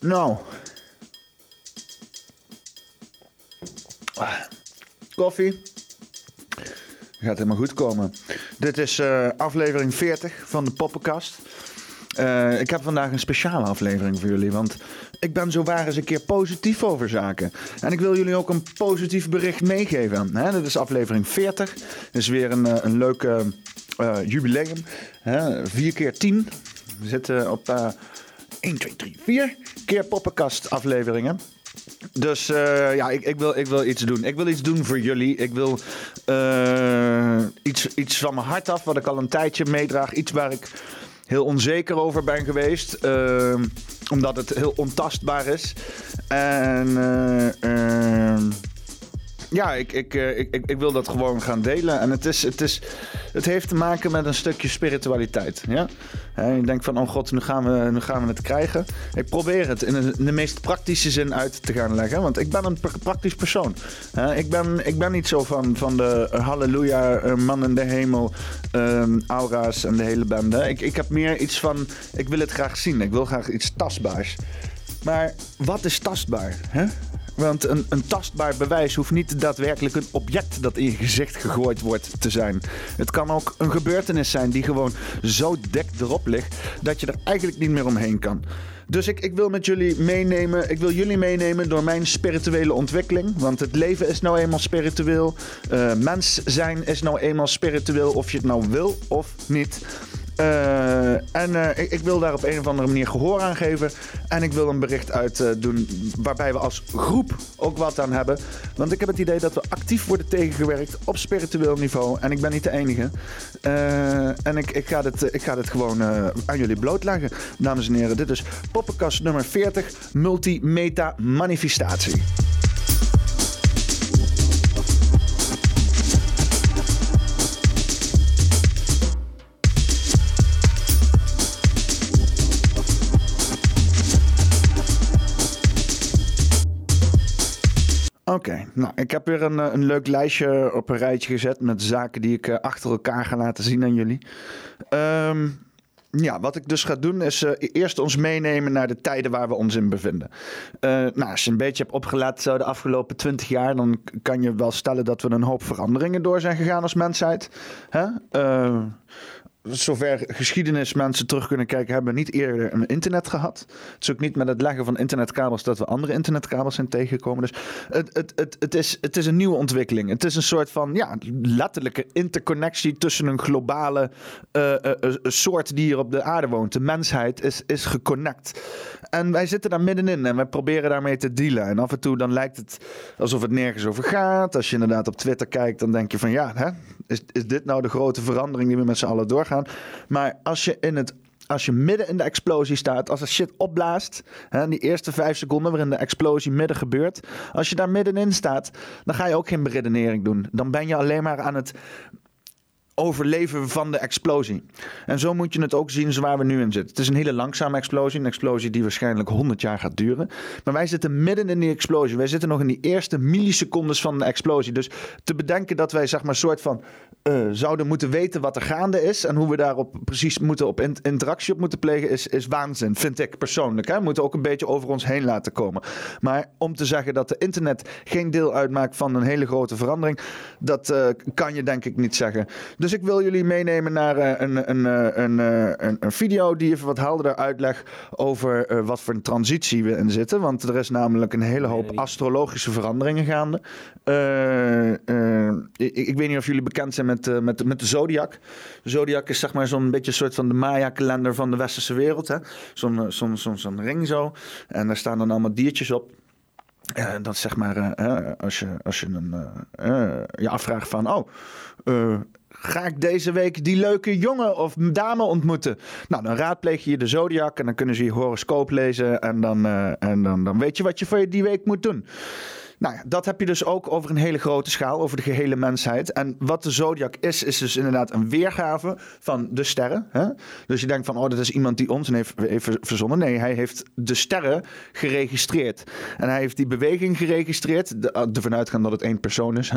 Nou. Koffie. Gaat helemaal goed komen. Dit is eh, aflevering 40 van de Poppenkast. Eh, ik heb vandaag een speciale aflevering voor jullie, want ik ben zo waar eens een keer positief over zaken. En ik wil jullie ook een positief bericht meegeven. Hè? Dit is aflevering 40. Dit is weer een, eh, een leuk jubileum. Hè? 4 keer 10. We zitten op 1, 2, 3, 4 keer poppenkast afleveringen. Dus eh, ja, ik, ik, wil, ik wil iets doen. Ik wil iets doen voor jullie. Ik wil eh, iets, iets van mijn hart af, wat ik al een tijdje meedraag. Iets waar ik heel onzeker over ben geweest. eh, omdat het heel ontastbaar is. En ja, ik, ik, eh, ik, ik, ik wil dat gewoon gaan delen. En het, is, het, is, het heeft te maken met een stukje spiritualiteit. Ja? Je denkt van, oh god, nu gaan, we, nu gaan we het krijgen. Ik probeer het in de, meest praktische zin uit te gaan leggen. Want ik ben een pra- praktisch persoon. Ik, ben, ik ben niet zo van, van de halleluja, eh, man in de hemel, ehm, aura's en de hele bende. Ik, ik heb meer iets van, ik wil het graag zien. Ik wil graag iets tastbaars. Maar wat is tastbaar? Hè? Want een, een tastbaar bewijs hoeft niet daadwerkelijk een object dat in je gezicht gegooid wordt te zijn. Het kan ook een gebeurtenis zijn die gewoon zo dik erop ligt dat je er eigenlijk niet meer omheen kan. Dus ik, ik wil met jullie meenemen, ik wil jullie meenemen door mijn spirituele ontwikkeling. Want het leven is nou eenmaal spiritueel. Eh, mens zijn is nou eenmaal spiritueel, of je het nou wil of niet. Eh, en eh, ik, ik wil daar op een of andere manier gehoor aan geven. En ik wil een bericht uit eh, doen waarbij we als groep ook wat aan hebben. Want ik heb het idee dat we actief worden tegengewerkt op spiritueel niveau. En ik ben niet de enige. En ik, ik, ga dit, ik ga dit gewoon aan jullie blootleggen. Dames en heren, dit is Poppenkast nummer 40, Multimeta Manifestatie. Oké, nou, ik heb weer een, eh, een leuk lijstje op een rijtje gezet met zaken die ik eh, achter elkaar ga laten zien aan jullie. Ehm, ja, wat ik dus ga doen is eh, eerst ons meenemen naar de tijden waar we ons in bevinden. Nou, als je een beetje hebt opgelet zo de afgelopen twintig jaar, dan kan je wel stellen dat we een hoop veranderingen door zijn gegaan als mensheid. Hè? Zover geschiedenis mensen terug kunnen kijken, hebben we niet eerder een internet gehad. Het is ook niet met het leggen van internetkabels dat we andere internetkabels zijn tegengekomen. Dus het, het, het, het, is, het is een nieuwe ontwikkeling. Het is een soort van ja, letterlijke interconnectie tussen een globale eh, eh, eh, soort die hier op de aarde woont. De mensheid is, is geconnect. En wij zitten daar middenin en wij proberen daarmee te dealen. En af en toe dan lijkt het alsof het nergens over gaat. Als je inderdaad op Twitter kijkt, dan denk je van ja, hè, is, is dit nou de grote verandering die we met z'n allen doorgaan? Maar als je in het als je midden in de explosie staat, als er shit opblaast, hè, die eerste vijf seconden waarin de explosie midden gebeurt, als je daar middenin staat, dan ga je ook geen beredenering doen. Dan ben je alleen maar aan het overleven van de explosie. En zo moet je het ook zien waar we nu in zitten. Het is een hele langzame explosie. Een explosie die waarschijnlijk 100 jaar gaat duren. Maar wij zitten midden in die explosie. Wij zitten nog in die eerste millisecondes van de explosie. Dus te bedenken dat wij zeg maar soort van eh, zouden moeten weten wat er gaande is en hoe we daarop precies moeten op in- interactie op moeten plegen is, is waanzin, vind ik persoonlijk. Hè? We moeten ook een beetje over ons heen laten komen. Maar om te zeggen dat de internet geen deel uitmaakt van een hele grote verandering, dat eh, kan je denk ik niet zeggen. Dus ik wil jullie meenemen naar eh, een, een, eh, een, eh, een, een video die even wat helderder uitlegt over wat voor een transitie we in zitten. Want er is namelijk een hele hoop astrologische veranderingen gaande. Ik, ik weet niet of jullie bekend zijn met, met, de- met de zodiac. De zodiac is zeg maar zo'n beetje een soort van de Maya-kalender van de westerse wereld. hè. Zo'n zo'n zo'n zo'n ring zo. En daar staan dan allemaal diertjes op. Eh, dat zeg maar, als je, als je een, je afvraagt van, oh, ga ik deze week die leuke jongen of dame ontmoeten? Nou, dan raadpleeg je de zodiac en dan kunnen ze je horoscoop lezen en dan, eh, en dan, dan weet je wat je voor die week moet doen. Nou ja, dat heb je dus ook over een hele grote schaal, over de gehele mensheid. En wat de zodiac is, is dus inderdaad een weergave van de sterren. Hè? Dus je denkt van, oh, dat is iemand die ons heeft, heeft verzonnen. Nee, hij heeft de sterren geregistreerd. En hij heeft die beweging geregistreerd, de- ervan uitgaan dat het één persoon is.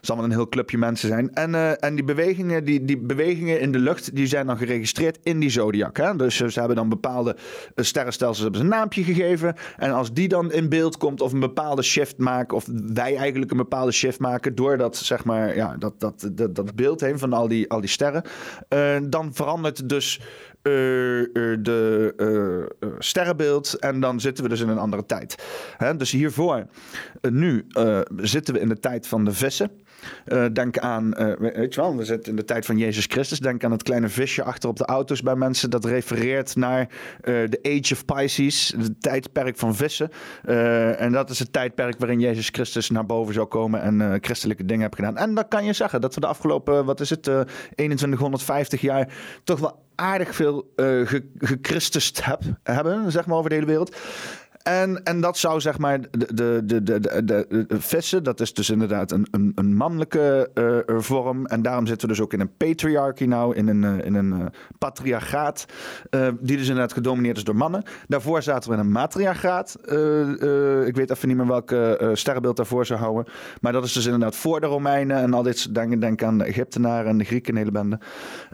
Zal wel een heel clubje mensen zijn. En, eh, en die, bewegingen, die, die bewegingen in de lucht die zijn dan geregistreerd in die zodiac. Hè? Dus ze hebben dan bepaalde sterrenstelsels hebben ze een naampje gegeven. En als die dan in beeld komt of een bepaalde shift maken, of wij eigenlijk een bepaalde shift maken, doordat zeg maar, ja, dat, dat, dat, dat beeld heen van al die, al die sterren, dan verandert dus uh, de sterrenbeeld. En dan zitten we dus in een andere tijd. Hè? Dus hiervoor, nu zitten we in de tijd van de vissen. Uh, denk aan, uh, weet je wel, we zitten in de tijd van Jezus Christus. Denk aan het kleine visje achter op de auto's bij mensen. Dat refereert naar uh, de Age of Pisces, het tijdperk van vissen. en dat is het tijdperk waarin Jezus Christus naar boven zou komen en christelijke dingen heeft gedaan. En dan kan je zeggen dat we de afgelopen, wat is het, 2150 jaar toch wel aardig veel uh, hebben, zeg maar, over de hele wereld. En, en dat zou zeg maar de, de, de, de, de, vissen, dat is dus inderdaad een, een, een mannelijke uh, vorm. En daarom zitten we dus ook in een patriarchy nou, in een, uh, in een uh, patriarchaat. die dus inderdaad gedomineerd is door mannen. Daarvoor zaten we in een matriarchaat. ik weet even niet meer welke sterrenbeeld daarvoor zou houden. Maar dat is dus inderdaad voor de Romeinen en al dit soort dingen. Denk aan de Egyptenaren en de Grieken, een hele bende.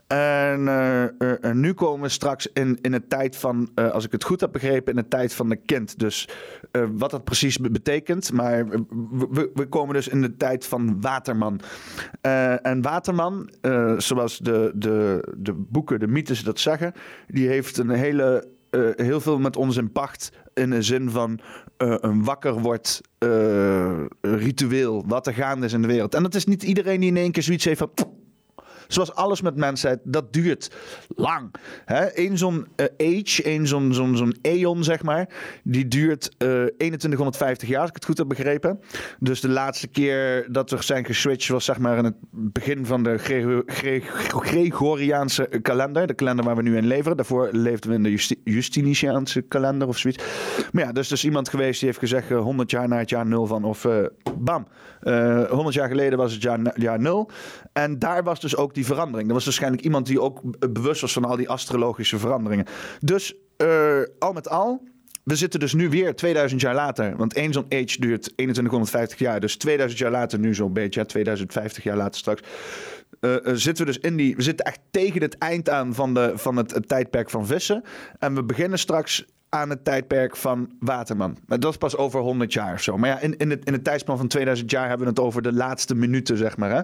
En, nu komen we straks in, in de tijd van, als ik het goed heb begrepen, in de tijd van de kind. Dus uh, wat dat precies betekent. Maar we, we, komen dus in de tijd van Waterman. Uh, en Waterman, uh, zoals de, de, de boeken, de mythes dat zeggen, die heeft een hele. heel veel met ons in pacht. In de zin van een wakker wordt ritueel. Wat er gaande is in de wereld. En dat is niet iedereen die in één keer zoiets heeft van zoals alles met mensheid, dat duurt lang. Eén zo'n uh, age, één zo'n zo'n zo'n eon, zeg maar, die duurt uh, eh, 2150 jaar, als ik het goed heb begrepen. Dus de laatste keer dat we zijn geswitcht was zeg maar in het begin van de Gregoriaanse kalender, de kalender waar we nu in leven. Daarvoor leefden we in de Justi Justiniciaanse kalender of zoiets. Maar ja, dus is iemand geweest die heeft gezegd 100 eh, jaar na het jaar nul van, of bam, 100 jaar geleden was het jaar, jaar nul. En daar was dus ook die verandering. Er was waarschijnlijk iemand die ook bewust was van al die astrologische veranderingen. Dus uh, al met al. We zitten dus nu weer 2000 jaar later. Want één zo'n age duurt 2150 jaar. Dus 2000 jaar later, nu zo'n beetje. 2050 jaar later straks. Uh, zitten we dus in die. We zitten echt tegen het eind aan van, de, van het, het tijdperk van vissen. En we beginnen straks aan het tijdperk van Waterman. Maar dat is pas over 100 jaar of zo. Maar ja, in, in, het, in het tijdspan van 2000 jaar hebben we het over de laatste minuten, zeg maar. Hè?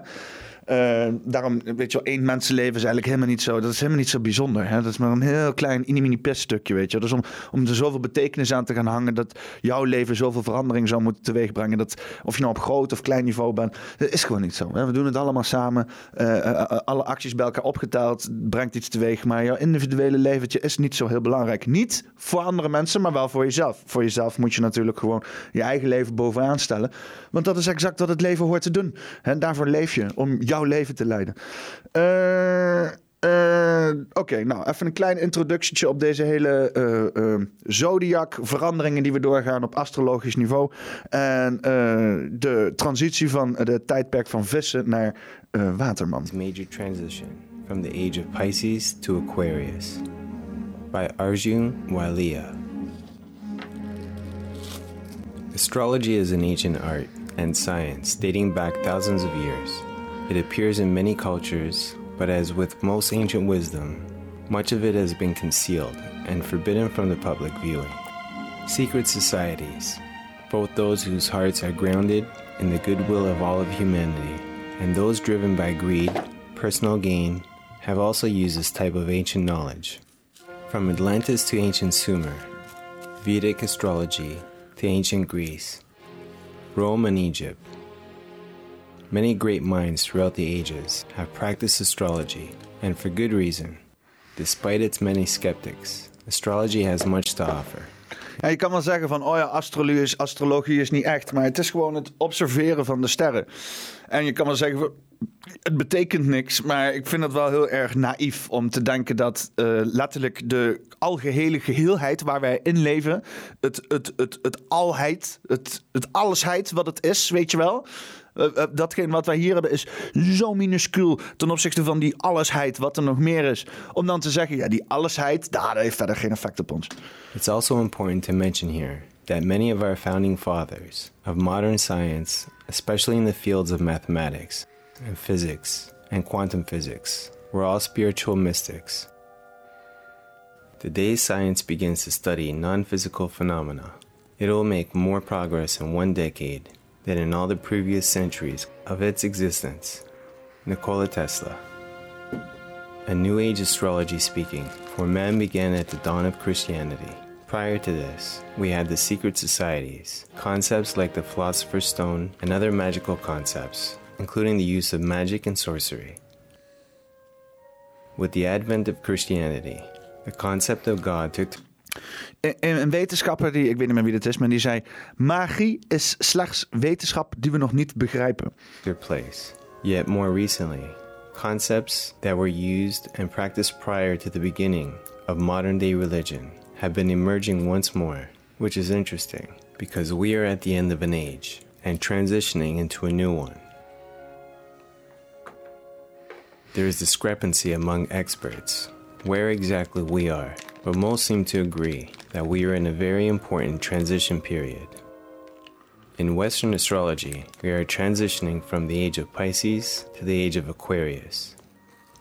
Uh, daarom, weet je wel, één mensenleven is eigenlijk helemaal niet zo. Dat is helemaal niet zo bijzonder. Hè? Dat is maar een heel klein mini stukje, weet je. Dus om, om er zoveel betekenis aan te gaan hangen dat jouw leven zoveel verandering zou moeten teweegbrengen. Dat of je nou op groot of klein niveau bent, dat is gewoon niet zo. Hè? We doen het allemaal samen. Uh, alle acties bij elkaar opgeteld brengt iets teweeg. Maar jouw individuele leventje is niet zo heel belangrijk. Niet voor andere mensen, maar wel voor jezelf. Voor jezelf moet je natuurlijk gewoon je eigen leven bovenaan stellen. Want dat is exact wat het leven hoort te doen. En daarvoor leef je. Om jouw leven te leiden. Uh, uh, Oké, nou even een klein introductietje op deze hele uh, uh, zodiac veranderingen die we doorgaan op astrologisch niveau. En de transitie van de tijdperk van vissen naar waterman. Major transition from the age of Pisces to Aquarius by Arjun Walia. Astrology is an ancient art and science dating back thousands of years. It appears in many cultures, but as with most ancient wisdom, much of it has been concealed and forbidden from the public viewing. Secret societies, both those whose hearts are grounded in the goodwill of all of humanity, and those driven by greed, personal gain, have also used this type of ancient knowledge. From Atlantis to ancient Sumer, Vedic astrology to ancient Greece, Rome and Egypt, Many great minds throughout the ages have practiced astrology, and for good reason. Despite its many skeptics, astrology has much to offer. Ja, je kan wel zeggen van, oh ja, astrologie is, astrologie is niet echt, maar het is gewoon het observeren van de sterren. En je kan wel zeggen, het betekent niks, maar ik vind het wel heel erg naïef om te denken dat uh, letterlijk de algehele geheelheid waar wij in leven, het, het, het, het alheid, het, het allesheid wat het is, weet je wel, datgene wat wij hier hebben is zo minuscuul ten opzichte van die allesheid, wat er nog meer is. Om dan te zeggen, ja, die allesheid, daar heeft verder geen effect op ons. It's also important to mention here that many of our founding fathers of modern science, especially in the fields of mathematics and physics and quantum physics, were all spiritual mystics. The day science begins to study non physical phenomena, it will make more progress in one decade than in all the previous centuries of its existence. Nikola Tesla. A New Age astrology speaking, for man began at the dawn of Christianity. Prior to this, we had the secret societies, concepts like the Philosopher's Stone, and other magical concepts, including the use of magic and sorcery. With the advent of Christianity, the concept of God took Een, een wetenschapper, die, ik weet niet meer wie dat is, maar die zei: Magie is slechts wetenschap die we nog niet begrijpen. their place. Yet more recently, concepts that were used and practiced prior to the beginning of modern day religion have been emerging once more, which is interesting because we are at the end of an age and transitioning into a new one. There is discrepancy among experts where exactly we are, but most seem to agree that we are in a very important transition period. In Western astrology, we are transitioning from the age of Pisces to the age of Aquarius.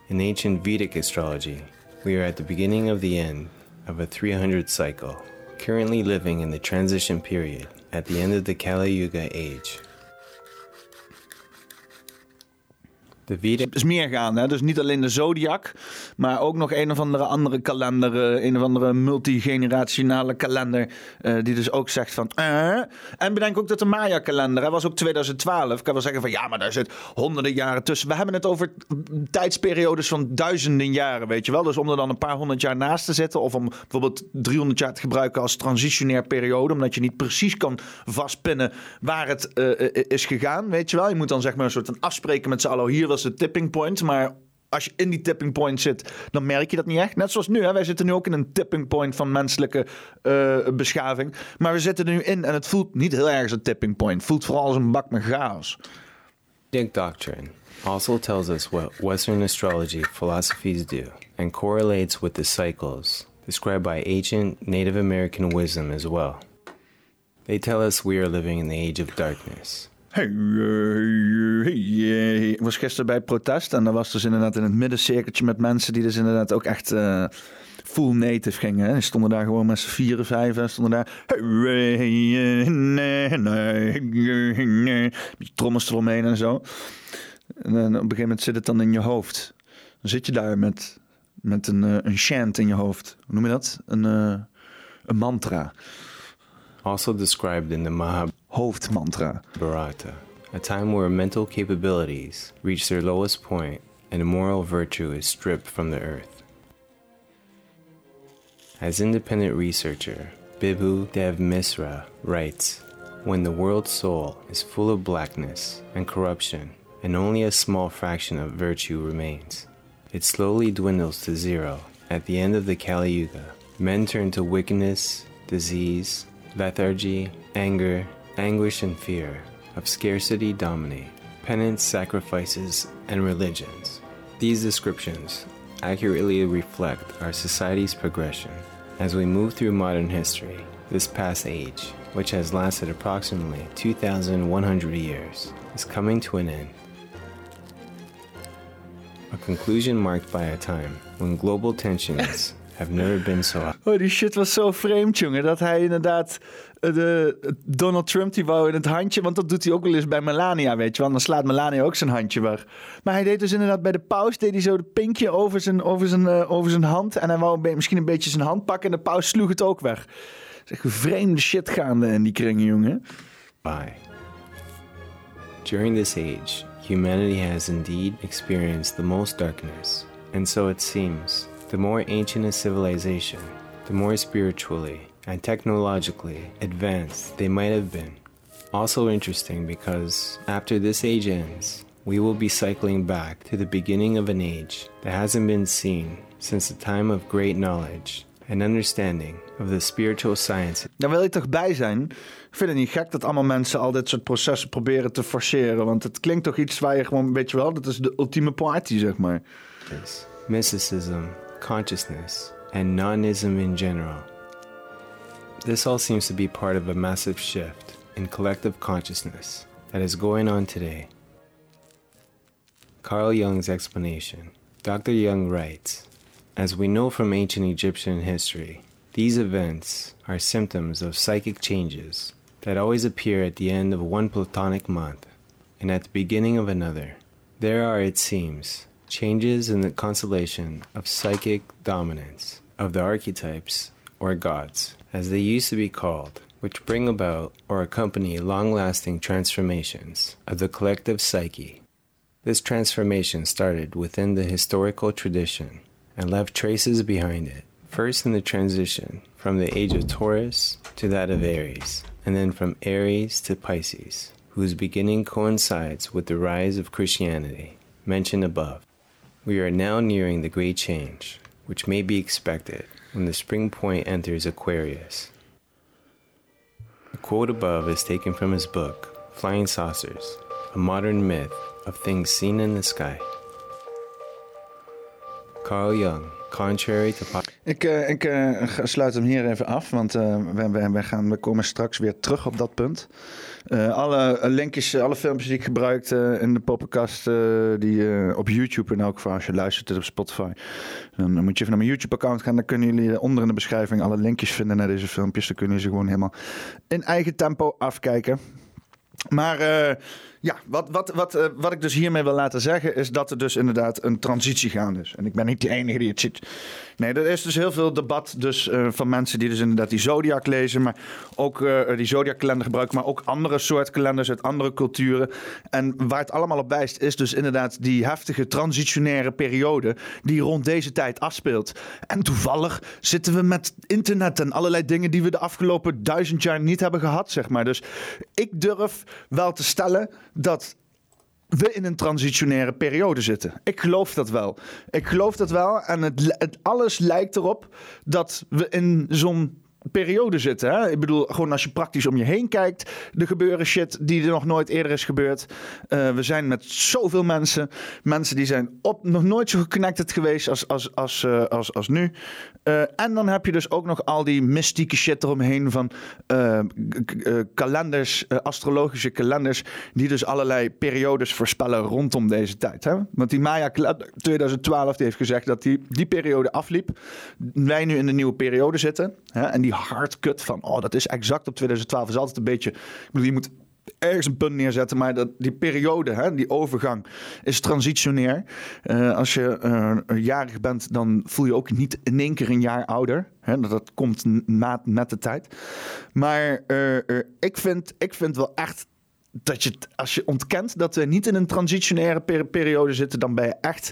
In ancient Vedic astrology, we are at the beginning of the end of a 300 cycle, currently living in the transition period at the end of the Kali Yuga age. Het is meer gaande, hè? dus niet alleen de zodiac, maar ook nog een of andere andere kalender, eh, een of andere multigenerationale kalender, eh, die dus ook zegt van. eh. En bedenk ook dat de Maya-kalender, was ook 2012, ik kan wel zeggen van ja, maar daar zit honderden jaren tussen. We hebben het over tijdsperiodes van duizenden jaren, weet je wel. Dus om er dan een paar honderd jaar naast te zetten, of om bijvoorbeeld 300 jaar te gebruiken als transitionair periode, omdat je niet precies kan vastpinnen waar het is gegaan, weet je wel. Je moet dan zeg maar een soort van afspreken met z'n allen. Hier was de tipping point, maar als je in die tipping point zit, dan merk je dat niet echt. Net zoals nu, hè? wij zitten nu ook in een tipping point van menselijke eh, beschaving. Maar we zitten er nu in en het voelt niet heel erg als een tipping point. Het voelt vooral als een bak met chaos. Vedic doctrine also tells us what Western astrology philosophies do and correlates with the cycles described by ancient Native American wisdom as well. They tell us we are living in the age of darkness. Hey, hey, hey. Ik was gisteren bij protest en dat was dus inderdaad in het middencirkeltje met mensen die dus inderdaad ook echt eh, full native gingen. Hè. Stonden daar gewoon met z'n vieren, vijven, stonden daar. Trommels eromheen en zo. En op een gegeven moment zit het dan in je hoofd. Dan zit je daar met, met een, eh, een chant in je hoofd. Hoe noem je dat? Een, eh, een mantra. Also described in the Mahabharata. Hoofdmantra. Bharata, a time where mental capabilities reach their lowest point and moral virtue is stripped from the earth. As independent researcher Bibhu Dev Misra writes, when the world's soul is full of blackness and corruption, and only a small fraction of virtue remains, it slowly dwindles to zero. At the end of the Kali Yuga, men turn to wickedness, disease, lethargy, anger, anguish, and fear of scarcity dominate. Penance, sacrifices, and religions. These descriptions accurately reflect our society's progression as we move through modern history. This past age, which has lasted approximately 2,100 years, is coming to an end. A conclusion marked by a time when global tensions have never been so high. Oh, die shit was zo vreemd, jongen. Dat hij inderdaad. Eh, De, Donald Trump die wou in het handje. Want dat doet hij ook wel eens bij Melania, weet je wel. Dan slaat Melania ook zijn handje weg. Maar hij deed dus inderdaad bij de paus. Deed hij zo de pinkje over zijn, over zijn, eh, over zijn hand. En hij wou misschien een beetje zijn hand pakken. En de paus sloeg het ook weg. Echt vreemde shit gaande in die kringen, jongen. by. During this age, humanity has indeed experienced the most darkness, and so it seems, the more ancient a civilization, the more spiritually and technologically advanced they might have been. Also interesting because after this age ends, we will be cycling back to the beginning of an age that hasn't been seen since the time of great knowledge and understanding of the spiritual sciences. Daar wil ik toch bij zijn. Ik vind het niet gek dat allemaal mensen al dit soort processen proberen te forceren. Want het klinkt toch iets waar je gewoon, weet je wel, dat is de ultieme party, zeg maar. mysticism, consciousness, and nonism in general. This all seems to be part of a massive shift in collective consciousness that is going on today. Carl Jung's explanation. Dr. Jung writes As we know from ancient Egyptian history, these events are symptoms of psychic changes that always appear at the end of one Platonic month and at the beginning of another. There are, it seems, changes in the constellation of psychic dominance of the archetypes or gods, as they used to be called, which bring about or accompany long lasting transformations of the collective psyche. This transformation started within the historical tradition and left traces behind it, first in the transition from the age of Taurus to that of Aries, and then from Aries to Pisces, whose beginning coincides with the rise of Christianity, mentioned above. We are now nearing the great change, which may be expected when the spring point enters Aquarius. The quote above is taken from his book, Flying Saucers, a modern myth of things seen in the sky. Carl Jung, contrary to Ik, eh, ik ga- sluit hem hier even af, want eh, we, we, we, gaan, we komen straks weer terug op dat punt. Eh, alle eh, linkjes, eh, alle filmpjes die ik gebruikte in de podcast, eh, die eh, op YouTube in elk geval, als je luistert op Spotify, dan moet je even naar mijn YouTube-account gaan. Dan kunnen jullie onder in de beschrijving alle linkjes vinden naar deze filmpjes. Dan kunnen jullie ze gewoon helemaal in eigen tempo afkijken. Maar eh, ja, wat, wat, wat, eh, wat ik dus hiermee wil laten zeggen is dat er dus inderdaad een transitie gaande is. En ik ben niet de enige die het ziet. Nee, er is dus heel veel debat dus, eh, van mensen die dus inderdaad die Zodiac lezen, maar ook eh, die Zodiac kalender gebruiken, maar ook andere soort kalenders uit andere culturen. En waar het allemaal op wijst is dus inderdaad die heftige transitionaire periode die rond deze tijd afspeelt. En toevallig zitten we met internet en allerlei dingen die we de afgelopen duizend jaar niet hebben gehad, zeg maar. Dus ik durf wel te stellen dat we in een transitionaire periode zitten. Ik geloof dat wel. Ik geloof dat wel. En het, het alles lijkt erop dat we in zo'n periode zitten. Hè? Ik bedoel, gewoon als je praktisch om je heen kijkt, er gebeuren shit die er nog nooit eerder is gebeurd. Eh, we zijn met zoveel mensen, mensen die zijn op, nog nooit zo geconnected geweest als, als, als, eh, als, als nu. Eh, en dan heb je dus ook nog al die mystieke shit eromheen van kalenders, astrologische kalenders, die dus allerlei periodes voorspellen rondom deze tijd. Hè? Want die Maya kalender 2012 die heeft gezegd dat die, die periode afliep. Wij nu in de nieuwe periode zitten. Hè? En die hardcut van, oh, dat is exact op 2012 is altijd een beetje. Ik bedoel, je moet ergens een punt neerzetten, maar dat, die periode, hè, die overgang, is transitionair. Eh, als je eh, jarig bent, dan voel je ook niet in één keer een jaar ouder. Hè, dat, komt na, met de tijd. Maar eh, ik, vind, ik vind wel echt dat je, als je ontkent dat we niet in een transitionaire per- periode zitten, dan ben je echt,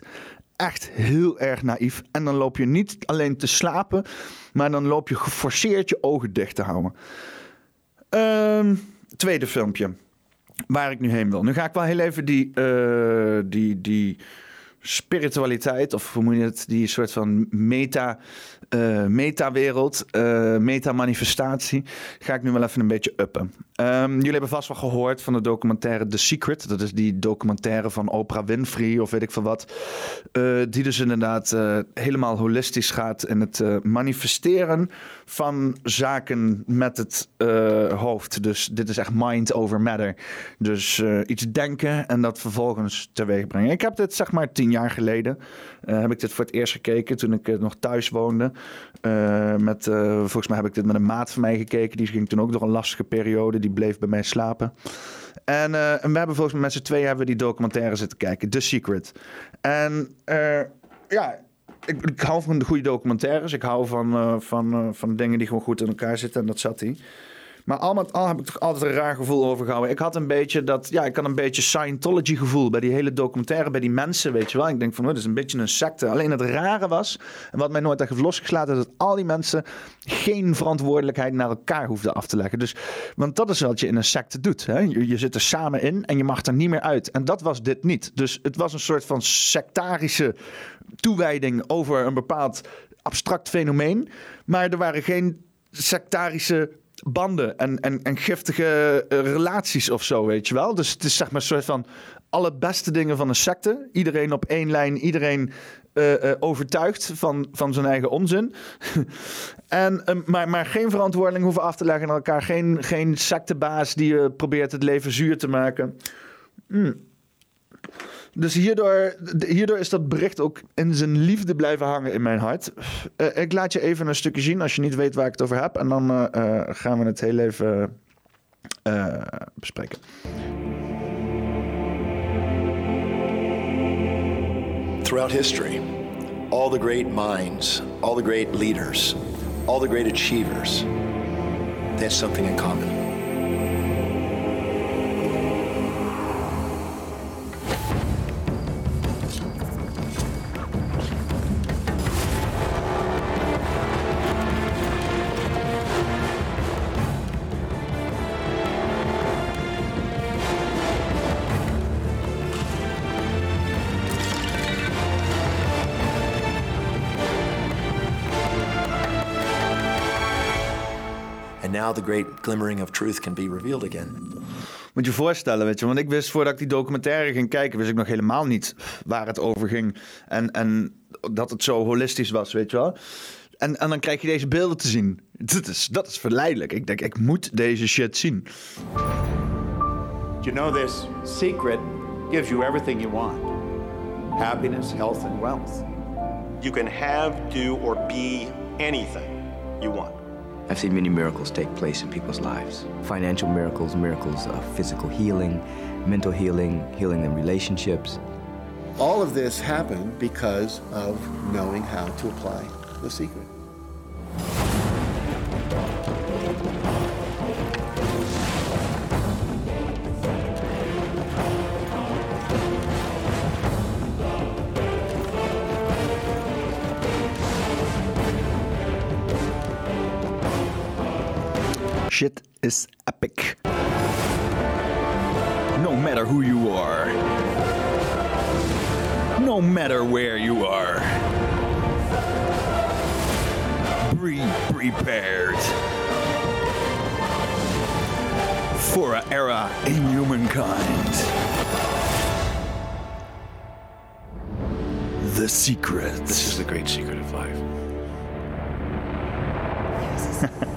echt heel erg naïef. En dan loop je niet alleen te slapen, maar dan loop je geforceerd je ogen dicht te houden. Ehm, tweede filmpje. Waar ik nu heen wil. Nu ga ik wel heel even die, eh, die, die spiritualiteit, of hoe moet je het, die soort van meta, eh meta-wereld, eh, meta-manifestatie, ga ik nu wel even een beetje uppen. Ehm, jullie hebben vast wel gehoord van de documentaire The Secret. Dat is die documentaire van Oprah Winfrey of weet ik veel wat. Eh, die dus inderdaad eh, helemaal holistisch gaat in het eh, manifesteren van zaken met het hoofd. Dus dit is echt mind over matter. Dus iets denken en dat vervolgens teweeg brengen. Ik heb dit zeg maar tien jaar geleden. heb ik dit voor het eerst gekeken toen ik nog thuis woonde. Met, volgens mij heb ik dit met een maat van mij gekeken. Die ging toen ook door een lastige periode. Bleef bij mij slapen. En, eh, en we hebben volgens mij met z'n tweeën hebben die documentaire zitten kijken. The Secret. En eh, ja, ik, ik hou van de goede documentaires. Ik hou van, eh, van, van dingen die gewoon goed in elkaar zitten. En dat zat hij. Maar al met al heb ik toch altijd een raar gevoel overgehouden. Ik had een beetje dat, ja, ik had een beetje Scientology gevoel bij die hele documentaire, bij die mensen, weet je wel. Ik denk van, oh, dat is een beetje een secte. Alleen het rare was, en wat mij nooit echt heeft losgeslaten, is dat al die mensen geen verantwoordelijkheid naar elkaar hoefden af te leggen. Dus, want dat is wat je in een secte doet. Hè? Je, je zit er samen in en je mag er niet meer uit. En dat was dit niet. Dus het was een soort van sectarische toewijding over een bepaald abstract fenomeen. Maar er waren geen sectarische banden en, en, en giftige eh, relaties of zo, weet je wel. Dus het is zeg maar een soort van alle beste dingen van een secte. Iedereen op één lijn, iedereen eh, overtuigd van, van zijn eigen onzin. En, eh, maar, maar geen verantwoording hoeven af te leggen aan elkaar. Geen, geen sectebaas die probeert het leven zuur te maken. Hmm. Dus hierdoor, hierdoor is dat bericht ook in zijn liefde blijven hangen in mijn hart. Eh, ik laat je even een stukje zien als je niet weet waar ik het over heb. En dan eh, eh, gaan we het heel even bespreken. Throughout history, all the great minds, all the great leaders, all the great achievers, they had something in common. Now the great glimmering of truth can be revealed again. Moet je je voorstellen, weet je. Want ik wist voordat ik die documentaire ging kijken, wist ik nog helemaal niet waar het over ging. En, en dat het zo holistisch was, weet je wel. En, en dan krijg je deze beelden te zien. Dat is, dat is verleidelijk. Ik denk, ik moet deze shit zien. You know, this secret gives you everything you want happiness, health, and wealth. You can have, do, or be anything you want. I've seen many miracles take place in people's lives financial miracles, miracles of physical healing, mental healing, healing in relationships. All of this happened because of knowing how to apply the secret. Is epic. No matter who you are. No matter where you are. Be prepared. For an era in humankind. The secret. This is the great secret of life.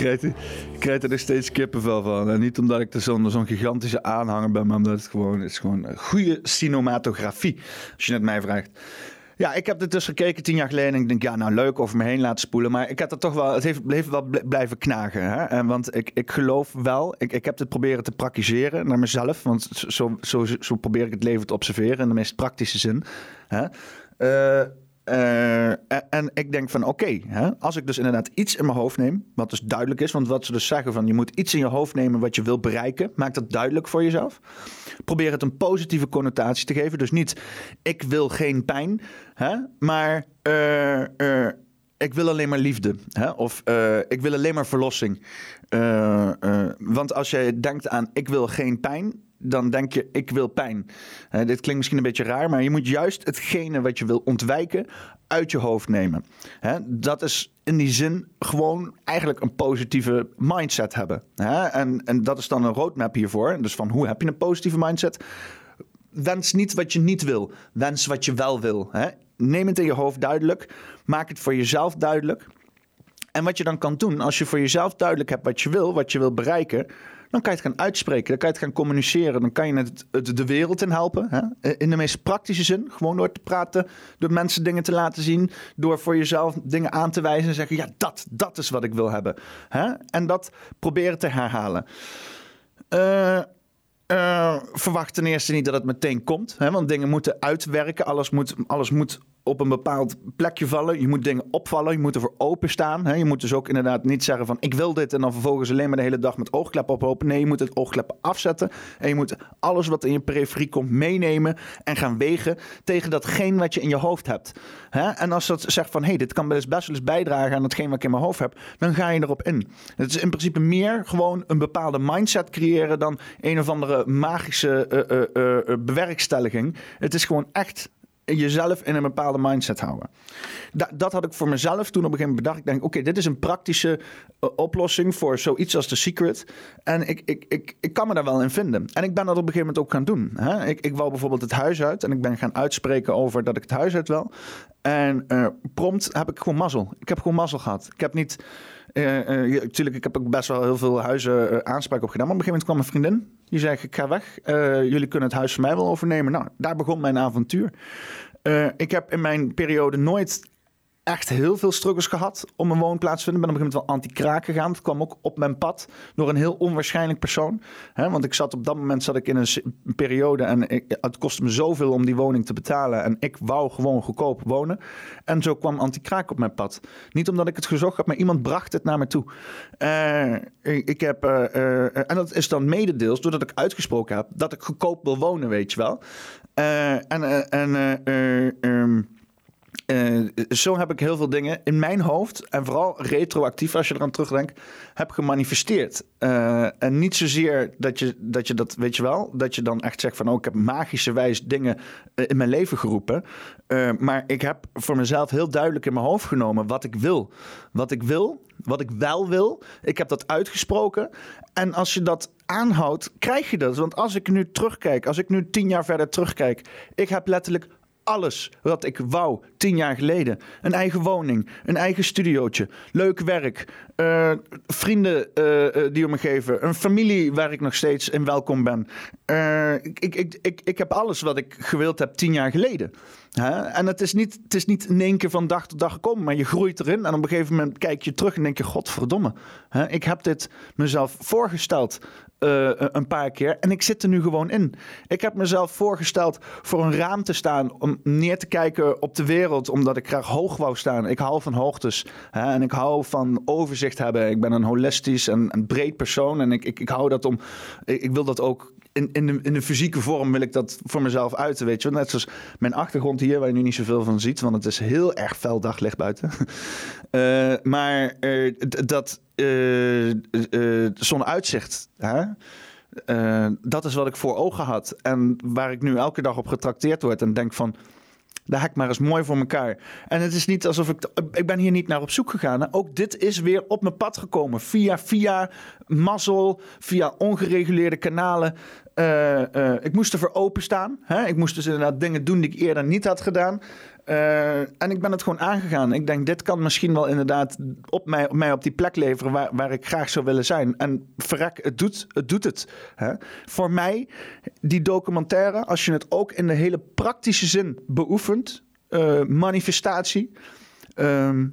Krijg, er- ik krijg er steeds kippenvel van. En niet omdat ik er zo'n gigantische aanhanger ben, maar omdat het gewoon is gewoon goede cinematografie. Als je het mij vraagt. Ja, ik heb dit dus gekeken tien jaar geleden. En ik denk, ja, nou leuk over me heen laten spoelen. Maar ik heb er toch wel, het heeft, wel bl- blijven knagen. Hè? En, want ik, ik geloof wel, ik, ik heb dit proberen te praktiseren naar mezelf. Want zo, zo, zo probeer ik het leven te observeren in de meest praktische zin. Hè? Eh, eh, en- ik denk van oké, als ik dus inderdaad iets in mijn hoofd neem, wat dus duidelijk is, want wat ze dus zeggen van je moet iets in je hoofd nemen wat je wil bereiken, maak dat duidelijk voor jezelf. Probeer het een positieve connotatie te geven. Dus niet ik wil geen pijn, hè, maar eh, eh, ik wil alleen maar liefde. Hè? Of ik wil alleen maar verlossing. Want als je denkt aan ik wil geen pijn, dan denk je ik wil pijn. Dit klinkt misschien een beetje raar, maar je moet juist hetgene wat je wil ontwijken uit je hoofd nemen. Dat is in die zin gewoon eigenlijk een positieve mindset hebben. En, en dat is dan een roadmap hiervoor. Dus van hoe heb je een positieve mindset? wens niet wat je niet wil. Wens wat je wel wil. Neem het in je hoofd duidelijk. Maak het voor jezelf duidelijk. En wat je dan kan doen, als je voor jezelf duidelijk hebt wat je wil, wat je wil bereiken, dan kan je het gaan uitspreken, dan kan je het gaan communiceren, dan kan je het, de wereld in helpen. Hè? In de meest praktische zin, gewoon door te praten, door mensen dingen te laten zien, door voor jezelf dingen aan te wijzen en zeggen, ja, dat, dat is wat ik wil hebben. Hè? En dat proberen te herhalen. Eh, eh, verwacht ten eerste niet dat het meteen komt. Hè, want dingen moeten uitwerken. Alles moet, alles moet op een bepaald plekje vallen. Je moet dingen opvallen. Je moet ervoor openstaan. Hè. Je moet dus ook inderdaad niet zeggen van ik wil dit en dan vervolgens alleen maar de hele dag met oogkleppen oplopen. Nee, je moet het oogkleppen afzetten. En je moet alles wat in je periferie komt meenemen en gaan wegen tegen datgene wat je in je hoofd hebt. Hè. En als dat zegt van hé, hey, dit kan best wel eens bijdragen aan hetgeen wat ik in mijn hoofd heb, dan ga je erop in. Het is in principe meer gewoon een bepaalde mindset creëren dan een of andere magische eh, bewerkstelliging. Het is gewoon echt jezelf in een bepaalde mindset houden. Da- dat had ik voor mezelf toen op een gegeven moment bedacht. Ik denk, oké, dit is een praktische eh, oplossing voor zoiets als The Secret. En ik, ik, ik, ik kan me daar wel in vinden. En ik ben dat op een gegeven moment ook gaan doen. Hè? Ik, ik wou bijvoorbeeld het huis uit en ik ben gaan uitspreken over dat ik het huis uit wil. En eh, prompt heb ik gewoon mazzel. Ik heb gewoon mazzel gehad. Ik heb niet... eh, eh, tuurlijk, ik heb ook best wel heel veel huizen eh, aanspraak op gedaan. Maar op een gegeven moment kwam een vriendin. Die zei, ik ga weg. Eh, jullie kunnen het huis van mij wel overnemen. Nou, daar begon mijn avontuur. Eh, ik heb in mijn periode nooit echt heel veel struggles gehad om een woonplaats te vinden. Ben op een gegeven moment wel anti-kraak gegaan. Het kwam ook op mijn pad door een heel onwaarschijnlijk persoon. Want ik zat op dat moment zat ik in een, periode en het kostte me zoveel om die woning te betalen. En ik wou gewoon goedkoop wonen. En zo kwam anti-kraak op mijn pad. Niet omdat ik het gezocht heb, maar iemand bracht het naar me toe. Eh, ik, heb, eh, eh, en dat is dan mededeels doordat ik uitgesproken heb dat ik goedkoop wil wonen, weet je wel. En en eh, eh, zo heb ik heel veel dingen in mijn hoofd, en vooral retroactief als je eraan terugdenkt, heb gemanifesteerd. Eh, en niet zozeer dat je, dat je dat, weet je wel, dat je dan echt zegt van, oh, ik heb magische wijs dingen eh, in mijn leven geroepen. Maar ik heb voor mezelf heel duidelijk in mijn hoofd genomen wat ik wil. Wat ik wil, wat ik wel wil. Ik heb dat uitgesproken. En als je dat aanhoudt, krijg je dat. Want als ik nu terugkijk, als ik nu tien jaar verder terugkijk, ik heb letterlijk alles wat ik wou tien jaar geleden. Een eigen woning, een eigen studiootje, leuk werk, eh, vrienden eh, eh, die om me geven, een familie waar ik nog steeds in welkom ben. Ik, ik, ik, ik heb alles wat ik gewild heb tien jaar geleden. Hè? En het is, niet, het is niet in één keer van dag tot dag gekomen, maar je groeit erin. En op een gegeven moment kijk je terug en denk je: Godverdomme, hè? ik heb dit mezelf voorgesteld eh, een paar keer en ik zit er nu gewoon in. Ik heb mezelf voorgesteld voor een raam te staan om neer te kijken op de wereld, omdat ik graag hoog wou staan. Ik hou van hoogtes hè? en ik hou van overzicht hebben. Ik ben een holistisch en een breed persoon en ik, ik, ik hou dat om. Ik, ik wil dat ook in, in, de, in fysieke vorm wil ik dat voor mezelf uiten, weet je. Net zoals mijn achtergrond hier, waar je nu niet zoveel van ziet, want het is heel erg fel daglicht buiten. Eh, maar d- dat eh, zo'n uitzicht, hè? Dat is wat ik voor ogen had. En waar ik nu elke dag op getrakteerd word en denk van... Heb ik maar eens mooi voor elkaar. En het is niet alsof ik. Ik ben hier niet naar op zoek gegaan. Ook dit is weer op mijn pad gekomen. Via, via mazzel, via ongereguleerde kanalen. Eh, eh, ik moest ervoor openstaan. Hè? Ik moest dus inderdaad dingen doen die ik eerder niet had gedaan. Eh, en ik ben het gewoon aangegaan. Ik denk, dit kan misschien wel inderdaad op mij, op mij op die plek leveren waar, waar ik graag zou willen zijn. En verrek, het doet het. Doet het hè? Voor mij, die documentaire, als je het ook in de hele praktische zin beoefent, eh, manifestatie. ehm,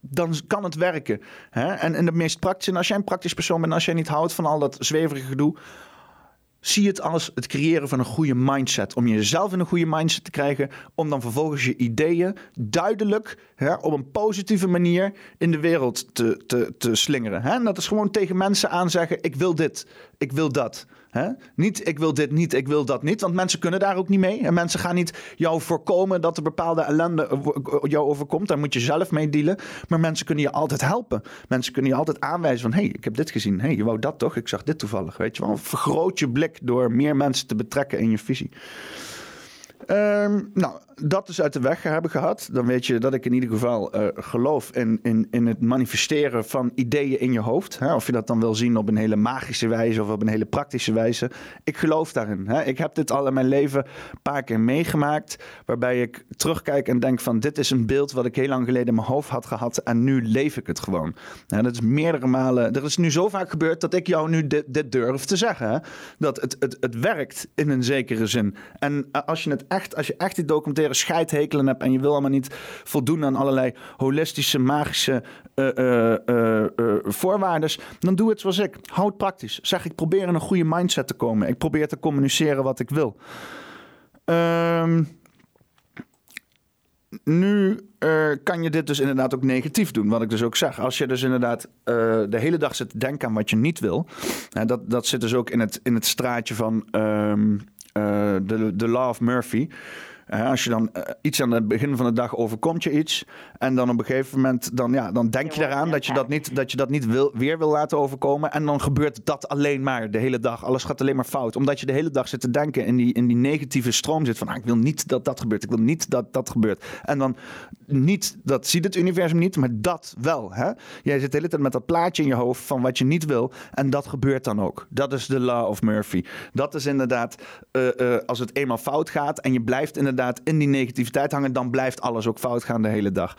dan kan het werken. Hè? En in de meest praktische, als jij een praktisch persoon bent, als jij niet houdt van al dat zweverige gedoe, zie het als het creëren van een goede mindset. Om jezelf in een goede mindset te krijgen. Om dan vervolgens je ideeën duidelijk hè, op een positieve manier in de wereld te, te, te slingeren. Hè? En dat is gewoon tegen mensen aanzeggen: ik wil dit, ik wil dat. Hè? Niet ik wil dit niet, ik wil dat niet. Want mensen kunnen daar ook niet mee. En mensen gaan niet jou voorkomen dat er bepaalde ellende eh, jou overkomt. Daar moet je zelf mee dealen. Maar mensen kunnen je altijd helpen. Mensen kunnen je altijd aanwijzen van... hé, hey, ik heb dit gezien. Hey, je wou dat toch? Ik zag dit toevallig. Weet je wel? Vergroot je blik door meer mensen te betrekken in je visie. Ehm, nou, dat is uit de weg hebben gehad. Dan weet je dat ik in ieder geval eh, geloof in, in, in het manifesteren van ideeën in je hoofd. Hè? Of je dat dan wil zien op een hele magische wijze of op een hele praktische wijze. Ik geloof daarin. Hè? Ik heb dit al in mijn leven een paar keer meegemaakt. Waarbij ik terugkijk en denk van dit is een beeld wat ik heel lang geleden in mijn hoofd had gehad. En nu leef ik het gewoon. Dat is meerdere malen. Er is nu zo vaak gebeurd dat ik jou nu dit, durf te zeggen. Dat het, het, het werkt in een zekere zin. En eh, als je het echt, als je echt die documentaire scheidhekelen hebt en je wil allemaal niet voldoen aan allerlei holistische, magische eh eh, eh, voorwaarden, dan doe het zoals ik. Houd praktisch. Zeg, ik probeer in een goede mindset te komen. Ik probeer te communiceren wat ik wil. Ehm, nu kan je dit dus inderdaad ook negatief doen. Wat ik dus ook zeg. Als je dus inderdaad de hele dag zit te denken aan wat je niet wil. dat, dat zit dus ook in het, in het straatje van ehm, eh, de, de Law of Murphy. Hè, als je dan eh, iets aan het begin van de dag overkomt je iets. En dan op een gegeven moment dan, ja, dan denk je eraan dat je dat niet, dat je dat niet wil, weer wil laten overkomen. En dan gebeurt dat alleen maar de hele dag. Alles gaat alleen maar fout. Omdat je de hele dag zit te denken in die, in die negatieve stroom zit. Van ah, ik wil niet dat dat gebeurt. Ik wil niet dat dat gebeurt. En dan niet, dat ziet het universum niet, maar dat wel. Hè? Jij zit de hele tijd met dat plaatje in je hoofd van wat je niet wil. En dat gebeurt dan ook. Dat is de law of Murphy. Dat is inderdaad, eh, eh, als het eenmaal fout gaat en je blijft inderdaad in die negativiteit hangen, dan blijft alles ook fout gaan de hele dag.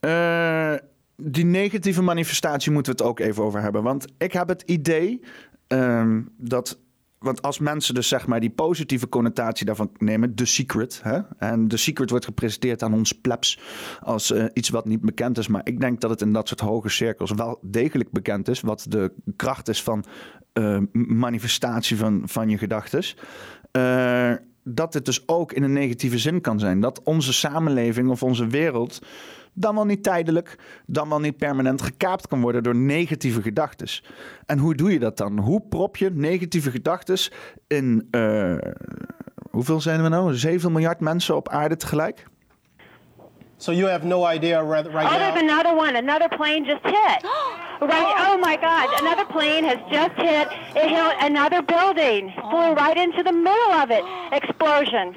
Eh, die negatieve manifestatie moeten we het ook even over hebben. Want ik heb het idee ehm, dat. Want als mensen dus zeg maar die positieve connotatie daarvan nemen, The Secret. Hè? En The Secret wordt gepresenteerd aan ons plebs als eh, iets wat niet bekend is. Maar ik denk dat het in dat soort hoge cirkels wel degelijk bekend is. Wat de kracht is van eh, manifestatie van, van je gedachten. Eh, dat het dus ook in een negatieve zin kan zijn. Dat onze samenleving of onze wereld dan wel niet tijdelijk, dan wel niet permanent gekaapt kan worden door negatieve gedachten. En hoe doe je dat dan? Hoe prop je negatieve gedachten in, uh, hoeveel zijn we nou? 7 miljard mensen op aarde tegelijk? So you have no idea right, right oh, now? there's another one. Another plane just hit. right. Oh my God! Another plane has just hit. It hit another building. Flew right into the middle of it. Explosion.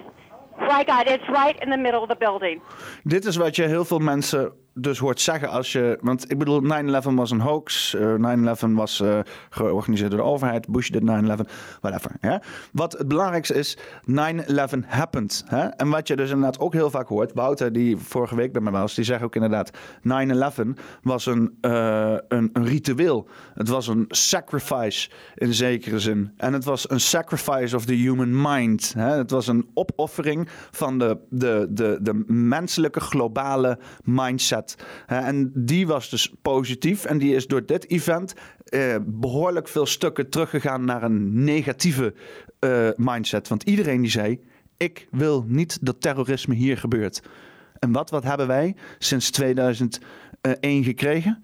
Right, God, it's right in the middle of the building. Dit is wat je heel veel mensen dus hoort zeggen als je. Want ik bedoel, 9-11 was een hoax. Uh, 9-11 was uh, georganiseerd door de overheid. Bush did 9-11. Whatever. Hè? Wat het belangrijkste is: 9-11 happened. Hè? En wat je dus inderdaad ook heel vaak hoort. Wouter, die vorige week bij mij was, die zegt ook inderdaad: 9-11 was een, uh, een, een ritueel. Het was een sacrifice in zekere zin. En het was een sacrifice of the human mind. Hè? Het was een opoffering van de, de, de, de menselijke globale mindset. En die was dus positief. En die is door dit event eh, behoorlijk veel stukken teruggegaan naar een negatieve uh, mindset. Want iedereen die zei: Ik wil niet dat terrorisme hier gebeurt. En wat, wat hebben wij sinds 2001 gekregen?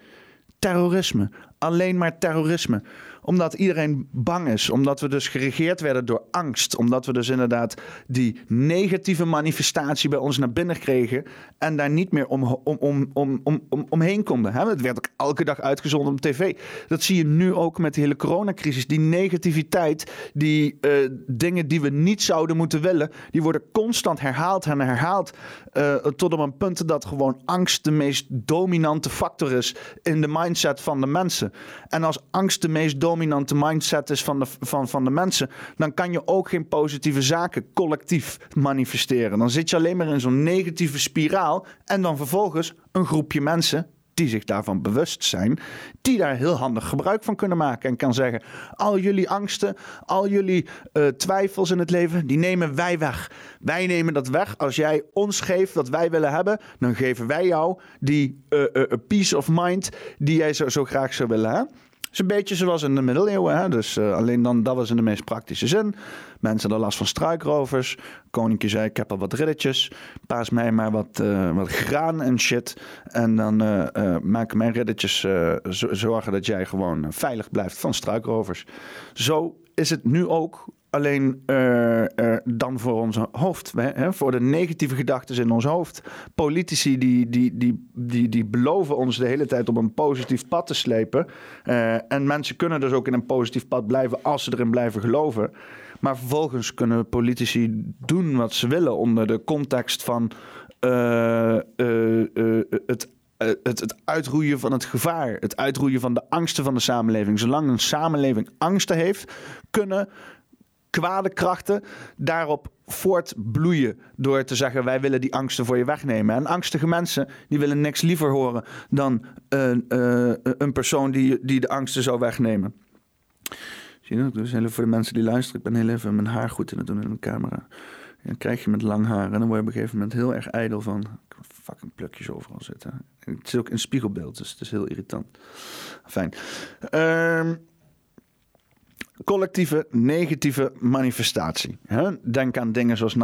Terrorisme. Alleen maar terrorisme omdat iedereen bang is. Omdat we dus geregeerd werden door angst. Omdat we dus inderdaad die negatieve manifestatie bij ons naar binnen kregen. En daar niet meer om, om, om, om, om, omheen konden. Het werd ook elke dag uitgezonden op tv. Dat zie je nu ook met de hele coronacrisis. Die negativiteit, die uh, dingen die we niet zouden moeten willen. Die worden constant herhaald en herhaald. Uh, tot op een punt dat gewoon angst de meest dominante factor is in de mindset van de mensen. En als angst de meest dominante mindset is van de, van, van de mensen, dan kan je ook geen positieve zaken collectief manifesteren. Dan zit je alleen maar in zo'n negatieve spiraal en dan vervolgens een groepje mensen die zich daarvan bewust zijn, die daar heel handig gebruik van kunnen maken en kan zeggen: al jullie angsten, al jullie uh, twijfels in het leven, die nemen wij weg. Wij nemen dat weg. Als jij ons geeft wat wij willen hebben, dan geven wij jou die uh, uh, peace of mind die jij zo, zo graag zou willen. Is een beetje zoals in de middeleeuwen. Hè? Dus uh, alleen dan, dat was in de meest praktische zin. Mensen hadden last van struikrovers. Koninkje zei, ik heb al wat riddertjes. Paas mij maar wat, uh, wat graan en shit. En dan uh, maken mijn riddertjes zorgen dat jij gewoon veilig blijft van struikrovers. Zo is het nu ook alleen uh, dan voor ons hoofd. Hè? Voor de negatieve gedachten in ons hoofd. Politici die, die, die, die, die beloven ons de hele tijd om een positief pad te slepen. Uh, en mensen kunnen dus ook in een positief pad blijven als ze erin blijven geloven. Maar vervolgens kunnen politici doen wat ze willen onder de context van het het, het, uitroeien van het gevaar, het uitroeien van de angsten van de samenleving. Zolang een samenleving angsten heeft, kunnen kwade krachten daarop voortbloeien door te zeggen wij willen die angsten voor je wegnemen. En angstige mensen die willen niks liever horen dan een, uh, een persoon die, die de angsten zou wegnemen. Zie je Dus heel voor de mensen die luisteren, ik ben heel even mijn haar goed in het doen in de camera. dan krijg je met lang haar en dan word je op een gegeven moment heel erg ijdel van fucking plukjes overal zitten. En het is ook een spiegelbeeld, dus het is heel irritant. Fijn. Um, collectieve negatieve manifestatie. Denk aan dingen zoals 9-11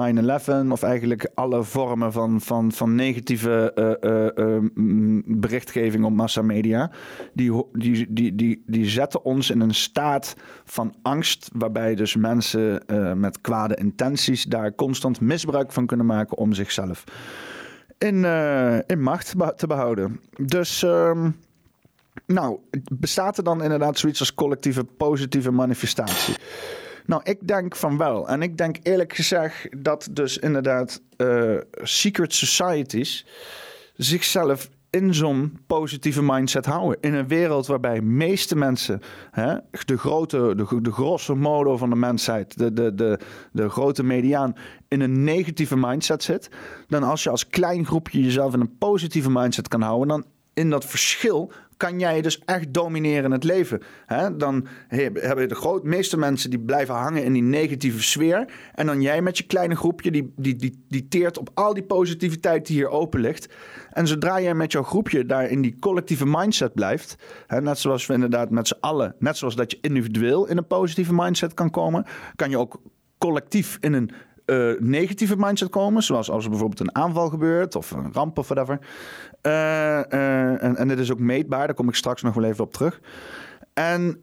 of eigenlijk alle vormen van, van, van negatieve uh, uh, uh, berichtgeving op massamedia. Die, die, die, die, die zetten ons in een staat van angst, waarbij dus mensen met kwade intenties daar constant misbruik van kunnen maken om zichzelf in, in macht te behouden. Dus. Ehm, nou, bestaat er dan inderdaad zoiets als collectieve positieve manifestatie? Nou, ik denk van wel. En ik denk eerlijk gezegd dat dus inderdaad uh, secret societies zichzelf in zo'n positieve mindset houden. In een wereld waarbij de meeste mensen, hè, de grote, de, de grosso modo van de mensheid, de, de, de, de grote mediaan, in een negatieve mindset zit. Dan als je als klein groepje jezelf in een positieve mindset kan houden, dan in dat verschil kan jij dus echt domineren in het leven. Dan hebben de groot, meeste mensen die blijven hangen in die negatieve sfeer. En dan jij met je kleine groepje, die, die, die, die teert op al die positiviteit die hier open ligt. En zodra jij met jouw groepje daar in die collectieve mindset blijft, net zoals we inderdaad met z'n allen, net zoals dat je individueel in een positieve mindset kan komen, kan je ook collectief in een uh, negatieve mindset komen. Zoals als er bijvoorbeeld een aanval gebeurt of een ramp of whatever. Uh, uh, en, en dit is ook meetbaar, daar kom ik straks nog wel even op terug. En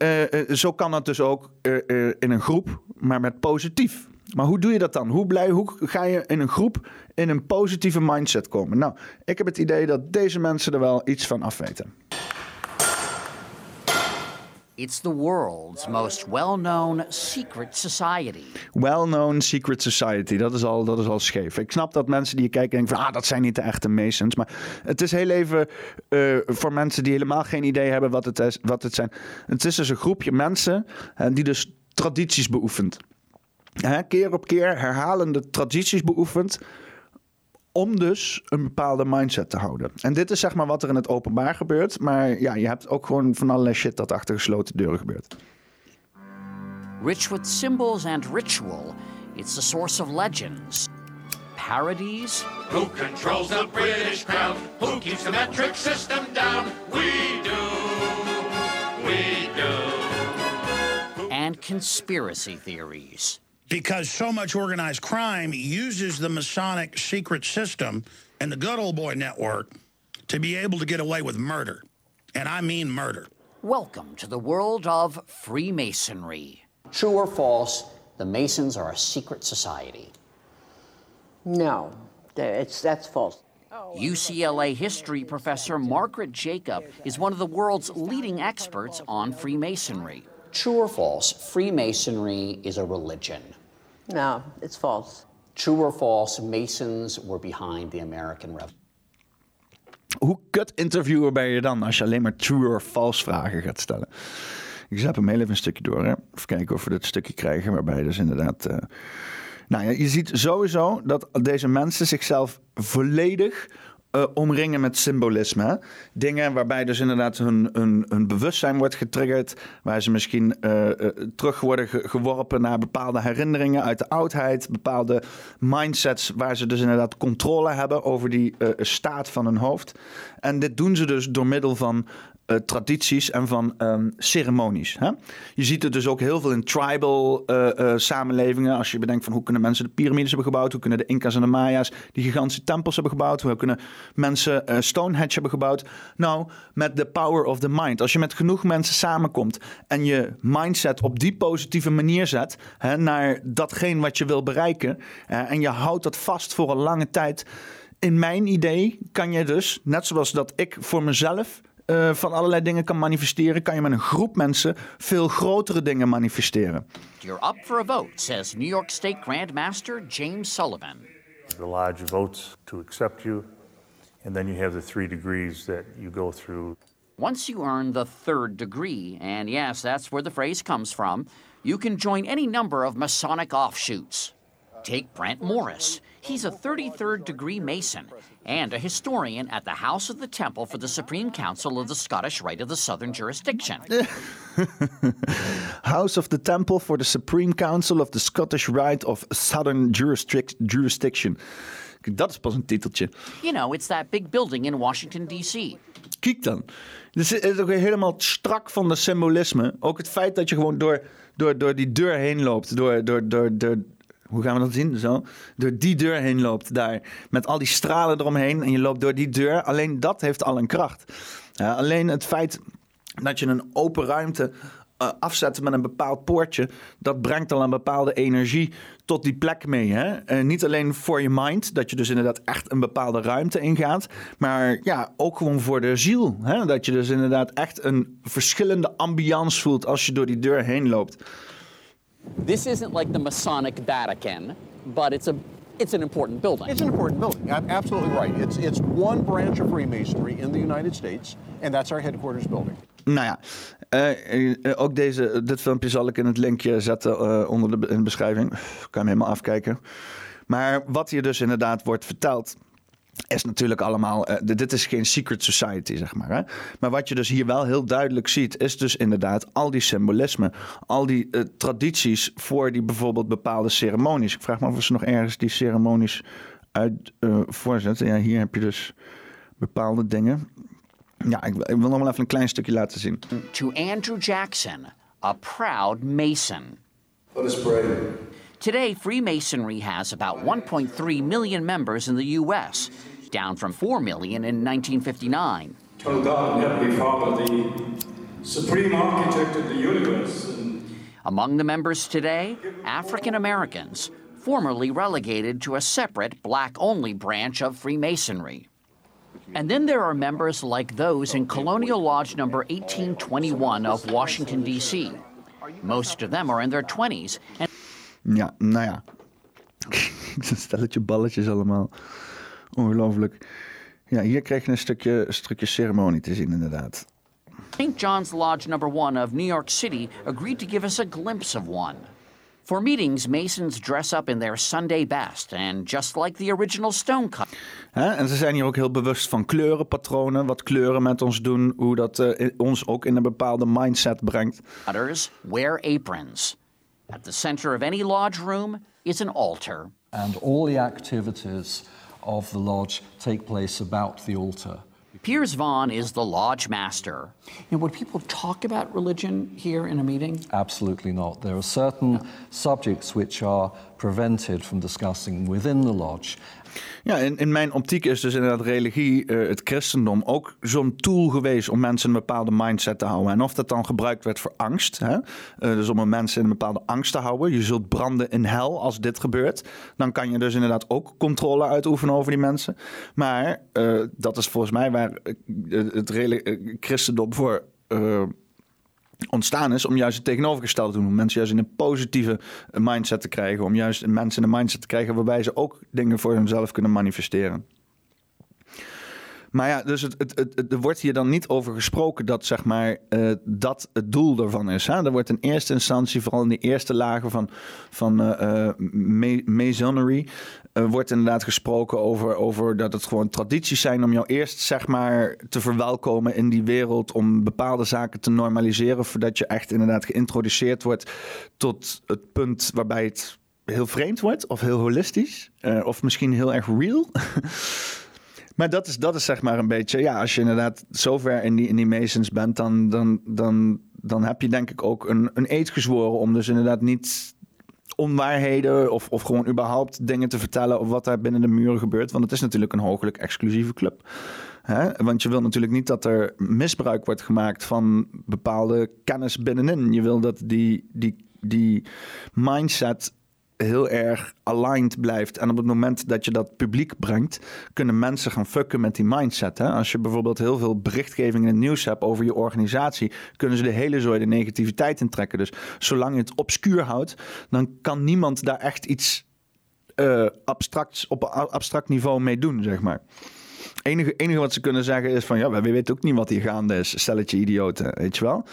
zo kan dat dus ook in een groep, maar met positief. Maar hoe doe je dat dan? Hoe, blij, hoe ga je in een groep in een positieve mindset komen? Nou, ik heb het idee dat deze mensen er wel iets van afweten. It's the world's most well-known secret society. Well-known secret society, dat is, al, dat is al scheef. Ik snap dat mensen die je kijken denken van... ah, dat zijn niet de echte Masons. Maar het is heel even uh, voor mensen die helemaal geen idee hebben wat het, is, wat het zijn. Het is dus een groepje mensen die dus tradities beoefent. Keer op keer herhalende tradities beoefent om dus een bepaalde mindset te houden. En dit is zeg maar wat er in het openbaar gebeurt. Maar ja, je hebt ook gewoon van allerlei shit dat achter gesloten deuren gebeurt. Rich with symbols and ritual, it's the source of legends. Parodies. Who controls the British crown? Who keeps the metric system down? We do. We do. And conspiracy theories because so much organized crime uses the Masonic secret system and the good old boy network to be able to get away with murder. And I mean murder. Welcome to the world of Freemasonry. True or false, the Masons are a secret society. No, it's, that's false. Oh, UCLA history professor Margaret Jacob is one of the world's leading experts on Freemasonry. True or false, Freemasonry is a religion. No, it's false. True or false, Masons were behind the American Revolution. Hoe kut interviewer ben je dan als je alleen maar true or false vragen gaat stellen? Ik zet hem heel even een stukje door. Hè? Even kijken of we dit stukje krijgen waarbij dus inderdaad... Uh... Nou ja, je ziet sowieso dat deze mensen zichzelf volledig uh, omringen met symbolisme. Dingen waarbij dus inderdaad hun, bewustzijn wordt getriggerd. Waar ze misschien uh, uh, terug worden geworpen naar bepaalde herinneringen uit de oudheid. Bepaalde mindsets waar ze dus inderdaad controle hebben over die staat van hun hoofd. En dit doen ze dus door middel van uh, tradities en van um, ceremonies. Hè? Je ziet het dus ook heel veel in tribal uh, uh, samenlevingen. Als je bedenkt van hoe kunnen mensen de piramides hebben gebouwd, hoe kunnen de Incas en de Maya's die gigantische tempels hebben gebouwd, hoe kunnen mensen Stonehenge hebben gebouwd. Nou, met the power of the mind. Als je met genoeg mensen samenkomt en je mindset op die positieve manier zet hè, naar datgene wat je wil bereiken en je houdt dat vast voor een lange tijd. In mijn idee kan je dus, net zoals dat ik voor mezelf uh, van allerlei dingen kan manifesteren, kan je met een groep mensen veel grotere dingen manifesteren. You're up for a vote, says New York State Grandmaster James Sullivan. The lodge votes to accept you, and then you have the three degrees that you go through. Once you earn the third degree, and yes, that's where the phrase comes from, you can join any number of Masonic offshoots. Take Brent Morris. He's a 33rd degree Mason and a historian at the House of the Temple for the Supreme Council of the Scottish Rite of the Southern Jurisdiction. House of the Temple for the Supreme Council of the Scottish Rite of Southern Jurisdic Jurisdiction. Dat is pas een titeltje. You know, it's that big building in Washington, D.C. Kijk dan. Dus het is ook helemaal strak van de symbolisme. Ook het feit dat je gewoon door, door, door die deur heen loopt. Door, door, door, door, hoe gaan we dat zien? Zo. Door die deur heen loopt daar. Met al die stralen eromheen. En je loopt door die deur. Alleen dat heeft al een kracht. Alleen het feit dat je een open ruimte uh, afzet met een bepaald poortje. Dat brengt al een bepaalde energie tot die plek mee. Hè? Uh, niet alleen voor je mind, dat je dus inderdaad echt een bepaalde ruimte ingaat. Maar ja, ook gewoon voor de ziel. Hè? Dat je dus inderdaad echt een verschillende ambiance voelt als je door die deur heen loopt. This isn't like the Masonic Vatican, but it's a it's an important building. It's an important building. I'm Absolutely right. It's it's one branch of Freemasonry in the United States, and that's our headquarters building. Nou ja, uh, ook deze, dit filmpje zal ik in het linkje zetten uh, onder de, in de beschrijving. Kan je hem helemaal afkijken. Maar wat hier dus inderdaad wordt verteld, is natuurlijk allemaal. dit is geen secret society, zeg maar. Hè? Maar wat je dus hier wel heel duidelijk ziet, is dus inderdaad al die symbolisme. Al die tradities voor die bijvoorbeeld bepaalde ceremonies. Ik vraag me af of ze nog ergens die ceremonies uit voorzetten. Ja, hier heb je dus bepaalde dingen. Ja, ik, ik, wil nog wel even een klein stukje laten zien. To Andrew Jackson, a proud Mason. Let us pray. Today, Freemasonry has about 1.3 million members in the U.S., down from 4 million in 1959. Tell God, Heavenly Father, the supreme architect of the universe. Among the members today, African Americans, formerly relegated to a separate black only branch of Freemasonry. And then there are members like those in Colonial Lodge number 1821 of Washington, D.C. Most of them are in their 20s. Ja, nou ja. Stelletje balletjes allemaal. Ongelooflijk. Ja, hier krijg je een stukje, een stukje ceremonie te zien, inderdaad. St. John's Lodge number 1 of New York City agreed to give us a glimpse of one. For meetings, Masons dress up in their Sunday best, and just like the original stonecut. En ze zijn hier ook heel bewust van kleurenpatronen, wat kleuren met ons doen, hoe dat uh, ons ook in een bepaalde mindset brengt. Others wear aprons. At the center of any lodge room is an altar. And all the activities of the lodge take place about the altar. Piers Vaughan is the lodge master. And would people talk about religion here in a meeting? Absolutely not. There are certain no. subjects which are prevented from discussing within the lodge. Ja, in, in mijn optiek is dus inderdaad religie, uh, het christendom, ook zo'n tool geweest om mensen een bepaalde mindset te houden. En of dat dan gebruikt werd voor angst, hè? Uh, dus om een mensen in een bepaalde angst te houden. Je zult branden in hel als dit gebeurt. Dan kan je dus inderdaad ook controle uitoefenen over die mensen. Maar uh, dat is volgens mij waar het christendom voor ontstaan is om juist het tegenovergestelde te doen. Om mensen juist in een positieve mindset te krijgen. Om juist mensen in een mindset te krijgen waarbij ze ook dingen voor hunzelf kunnen manifesteren. Maar ja, dus het, het, het, er wordt hier dan niet over gesproken dat zeg maar, uh, dat het doel ervan is. Hè? Er wordt in eerste instantie, vooral in de eerste lagen van, van uh, Masonry, wordt inderdaad gesproken over, over dat het gewoon tradities zijn om jou eerst zeg maar, te verwelkomen in die wereld, om bepaalde zaken te normaliseren, voordat je echt inderdaad geïntroduceerd wordt tot het punt waarbij het heel vreemd wordt, of heel holistisch, of misschien heel erg real. Maar dat is, dat is zeg maar een beetje, ja, als je inderdaad zover in die, in die Masons bent, dan, dan, dan, dan heb je denk ik ook een, een eed gezworen om dus inderdaad niet onwaarheden of, of gewoon überhaupt dingen te vertellen of wat daar binnen de muren gebeurt. Want het is natuurlijk een hooglijk exclusieve club. Hè? Want je wil natuurlijk niet dat er misbruik wordt gemaakt van bepaalde kennis binnenin. Je wil dat die, die, die mindset heel erg aligned blijft. En op het moment dat je dat publiek brengt, kunnen mensen gaan fucken met die mindset. Hè? Als je bijvoorbeeld heel veel berichtgeving in het nieuws hebt over je organisatie, kunnen ze de hele zooi de negativiteit intrekken. Dus zolang je het obscuur houdt, dan kan niemand daar echt iets uh, abstracts op een abstract niveau mee doen, zeg maar. Enige, enige wat ze kunnen zeggen is van ja, we weten ook niet wat hier gaande is, stelletje idioten, weet je wel.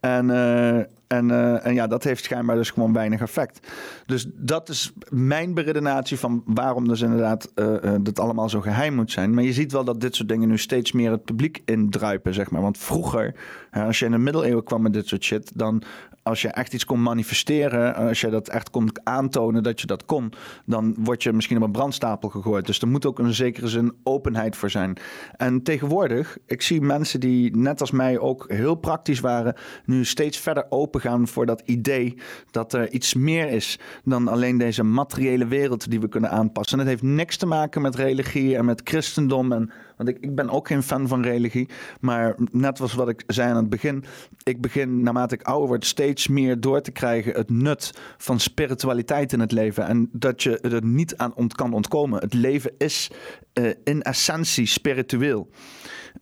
En, eh, en, eh, en ja, dat heeft schijnbaar dus gewoon weinig effect. Dus dat is mijn beredenatie van waarom dus inderdaad eh, dat allemaal zo geheim moet zijn. Maar je ziet wel dat dit soort dingen nu steeds meer het publiek indruipen, zeg maar. Want vroeger, als je in de middeleeuwen kwam met dit soort shit, dan als je echt iets kon manifesteren, als je dat echt kon aantonen dat je dat kon, dan word je misschien op een brandstapel gegooid. Dus er moet ook een zekere zin openheid voor zijn. En tegenwoordig, ik zie mensen die net als mij ook heel praktisch waren, nu steeds verder open gaan voor dat idee dat er iets meer is dan alleen deze materiële wereld die we kunnen aanpassen. En het heeft niks te maken met religie en met christendom. En, want ik, ik ben ook geen fan van religie. Maar net was wat ik zei aan het begin. Ik begin naarmate ik ouder word steeds meer door te krijgen het nut van spiritualiteit in het leven. En dat je er niet aan ont kan ontkomen. Het leven is uh, in essentie spiritueel.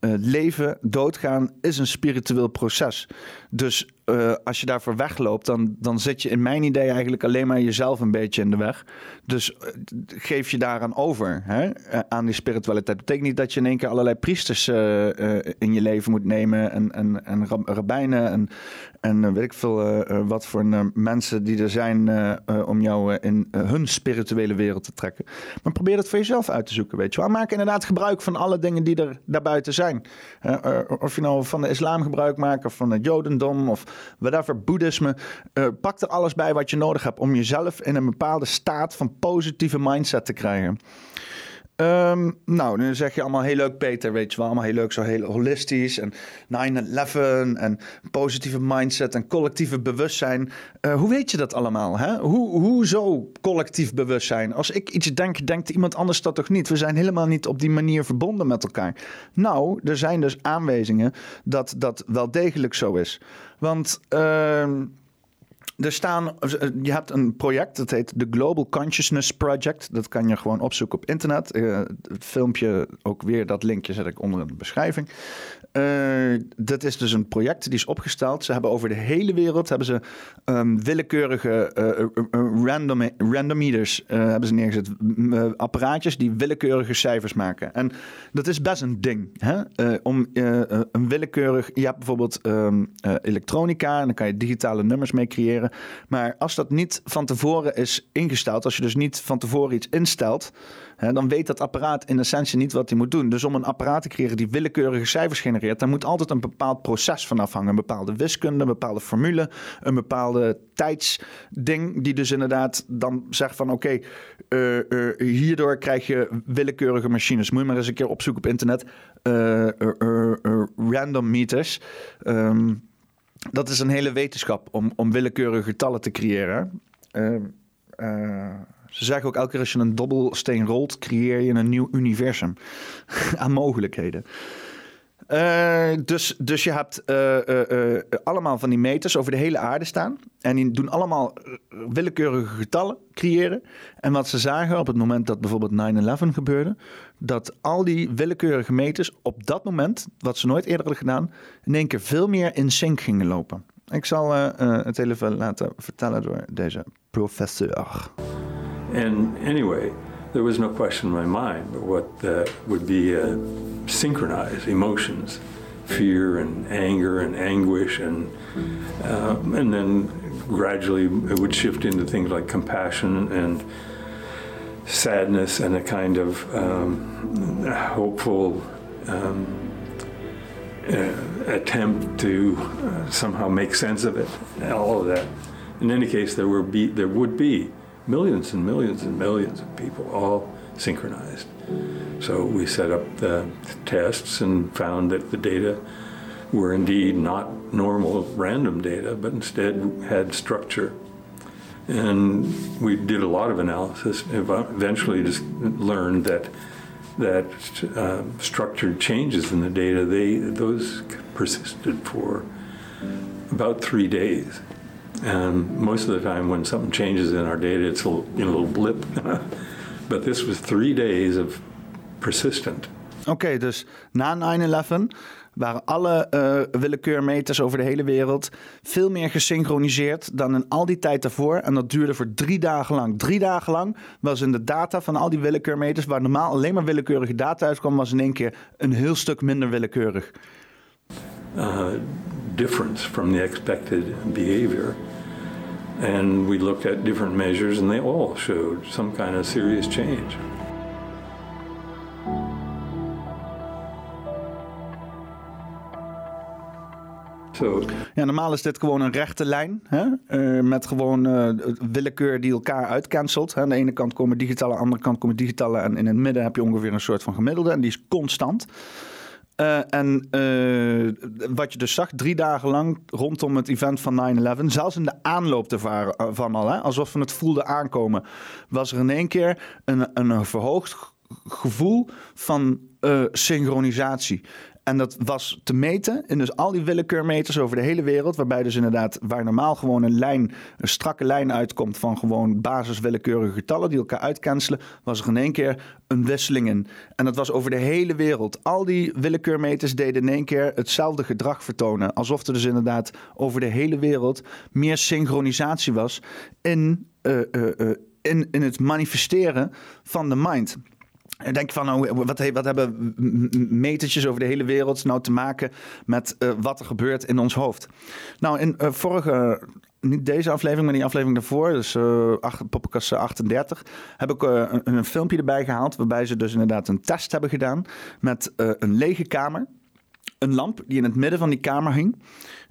Uh, leven, doodgaan is een spiritueel proces. Dus uh, als je daarvoor wegloopt, dan, dan zit je in mijn idee eigenlijk alleen maar jezelf een beetje in de weg. Dus uh, geef je daaraan over, hè? aan die spiritualiteit. Betekent niet dat je in één keer allerlei priesters in je leven moet nemen en, en, en rabbijnen en, en weet ik veel wat voor mensen die er zijn om jou in hun spirituele wereld te trekken. Maar probeer dat voor jezelf uit te zoeken, weet je. Maak inderdaad gebruik van alle dingen die er daarbuiten zijn. of je nou van de islam gebruik maakt of van het jodendom of whatever, boeddhisme. Uh, pak er alles bij wat je nodig hebt om jezelf in een bepaalde staat van positieve mindset te krijgen. Um, nou, nu zeg je allemaal heel leuk, Peter, weet je wel. Allemaal heel leuk, zo heel holistisch. En 9-11 en positieve mindset en collectieve bewustzijn. Uh, hoe weet je dat allemaal? Hè? Hoe, hoezo collectief bewustzijn? Als ik iets denk, denkt iemand anders dat toch niet? We zijn helemaal niet op die manier verbonden met elkaar. Nou, er zijn dus aanwijzingen dat dat wel degelijk zo is. Want... Uh, er staan, je hebt een project, dat heet de Global Consciousness Project. Dat kan je gewoon opzoeken op internet. Uh, het filmpje, ook weer dat linkje zet ik onder in de beschrijving. Uh, dat is dus een project die is opgesteld. Ze hebben over de hele wereld hebben ze um, willekeurige uh, random, randometers hebben ze neergezet. apparaatjes die willekeurige cijfers maken. En dat is best een ding. Hè? om een willekeurig, je hebt bijvoorbeeld um, elektronica en dan kan je digitale nummers mee creëren. Maar als dat niet van tevoren is ingesteld, als je dus niet van tevoren iets instelt, hè, dan weet dat apparaat in essentie niet wat hij moet doen. Dus om een apparaat te creëren die willekeurige cijfers genereert, daar moet altijd een bepaald proces van afhangen. Een bepaalde wiskunde, een bepaalde formule, een bepaalde tijdsding, die dus inderdaad dan zegt van oké, uh, uh, hierdoor krijg je willekeurige machines. Moet je maar eens een keer opzoeken op internet. Uh, random meters. Um, dat is een hele wetenschap om, om willekeurige getallen te creëren. Uh, uh, ze zeggen ook elke keer als je een dobbelsteen rolt, creëer je een nieuw universum aan mogelijkheden. Uh, dus, dus je hebt allemaal van die meters over de hele aarde staan. En die doen allemaal willekeurige getallen creëren. En wat ze zagen op het moment dat bijvoorbeeld 9-11 gebeurde, dat al die willekeurige meters op dat moment, wat ze nooit eerder hadden gedaan, in één keer veel meer in sync gingen lopen. Ik zal uh, uh, het even laten vertellen door deze professor. And anyway, there was no question in my mind but what uh, would be synchronized emotions, fear and anger and anguish, and uh, and then gradually it would shift into things like compassion and sadness and a kind of um, hopeful um, uh, attempt to uh, somehow make sense of it. All of that. In any case, there were be, there would be millions and millions and millions of people all synchronized. So we set up the tests and found that the data were indeed not normal random data, but instead had structure and we did a lot of analysis. Eventually, just learned that that uh, structured changes in the data they those persisted for about three days. And most of the time, when something changes in our data, it's a little, little blip. but this was three days of persistent. Oké, okay, dus na 9-11 waren alle uh, willekeurmeters over de hele wereld veel meer gesynchroniseerd dan in al die tijd daarvoor. En dat duurde voor drie dagen lang. Drie dagen lang was in de data van al die willekeurmeters, waar normaal alleen maar willekeurige data uitkwam, was in één keer een heel stuk minder willekeurig. Uh, difference from the expected behavior. And we looked at different measures, and they all showed some kind of serious change. Ja, normaal is dit gewoon een rechte lijn. Hè? eh, met gewoon eh, willekeur die elkaar uitcancelt. Hè? Aan de ene kant komen digitale, aan de andere kant komen digitale. En in het midden heb je ongeveer een soort van gemiddelde. En die is constant. Eh, en eh, wat je dus zag, drie dagen lang rondom het event van 9-11, zelfs in de aanloop ervan al, hè, alsof we het voelden aankomen, was er in één keer een, een verhoogd gevoel van eh, synchronisatie. En dat was te meten in dus al die willekeurmeters over de hele wereld. Waarbij dus inderdaad, waar normaal gewoon een lijn, een strakke lijn uitkomt van gewoon basis willekeurige getallen die elkaar uitcancelen, was er in één keer een wisseling in. En dat was over de hele wereld. Al die willekeurmeters deden in één keer hetzelfde gedrag vertonen. Alsof er dus inderdaad over de hele wereld meer synchronisatie was in, eh, eh, eh, in, in het manifesteren van de mind. En denk van, nou, wat, wat hebben metertjes over de hele wereld nou te maken met eh, wat er gebeurt in ons hoofd? Nou, in eh, vorige, niet deze aflevering, maar die aflevering daarvoor, dus eh acht- podcast 38, heb ik eh, een, een filmpje erbij gehaald waarbij ze dus inderdaad een test hebben gedaan met eh, een lege kamer, een lamp die in het midden van die kamer hing.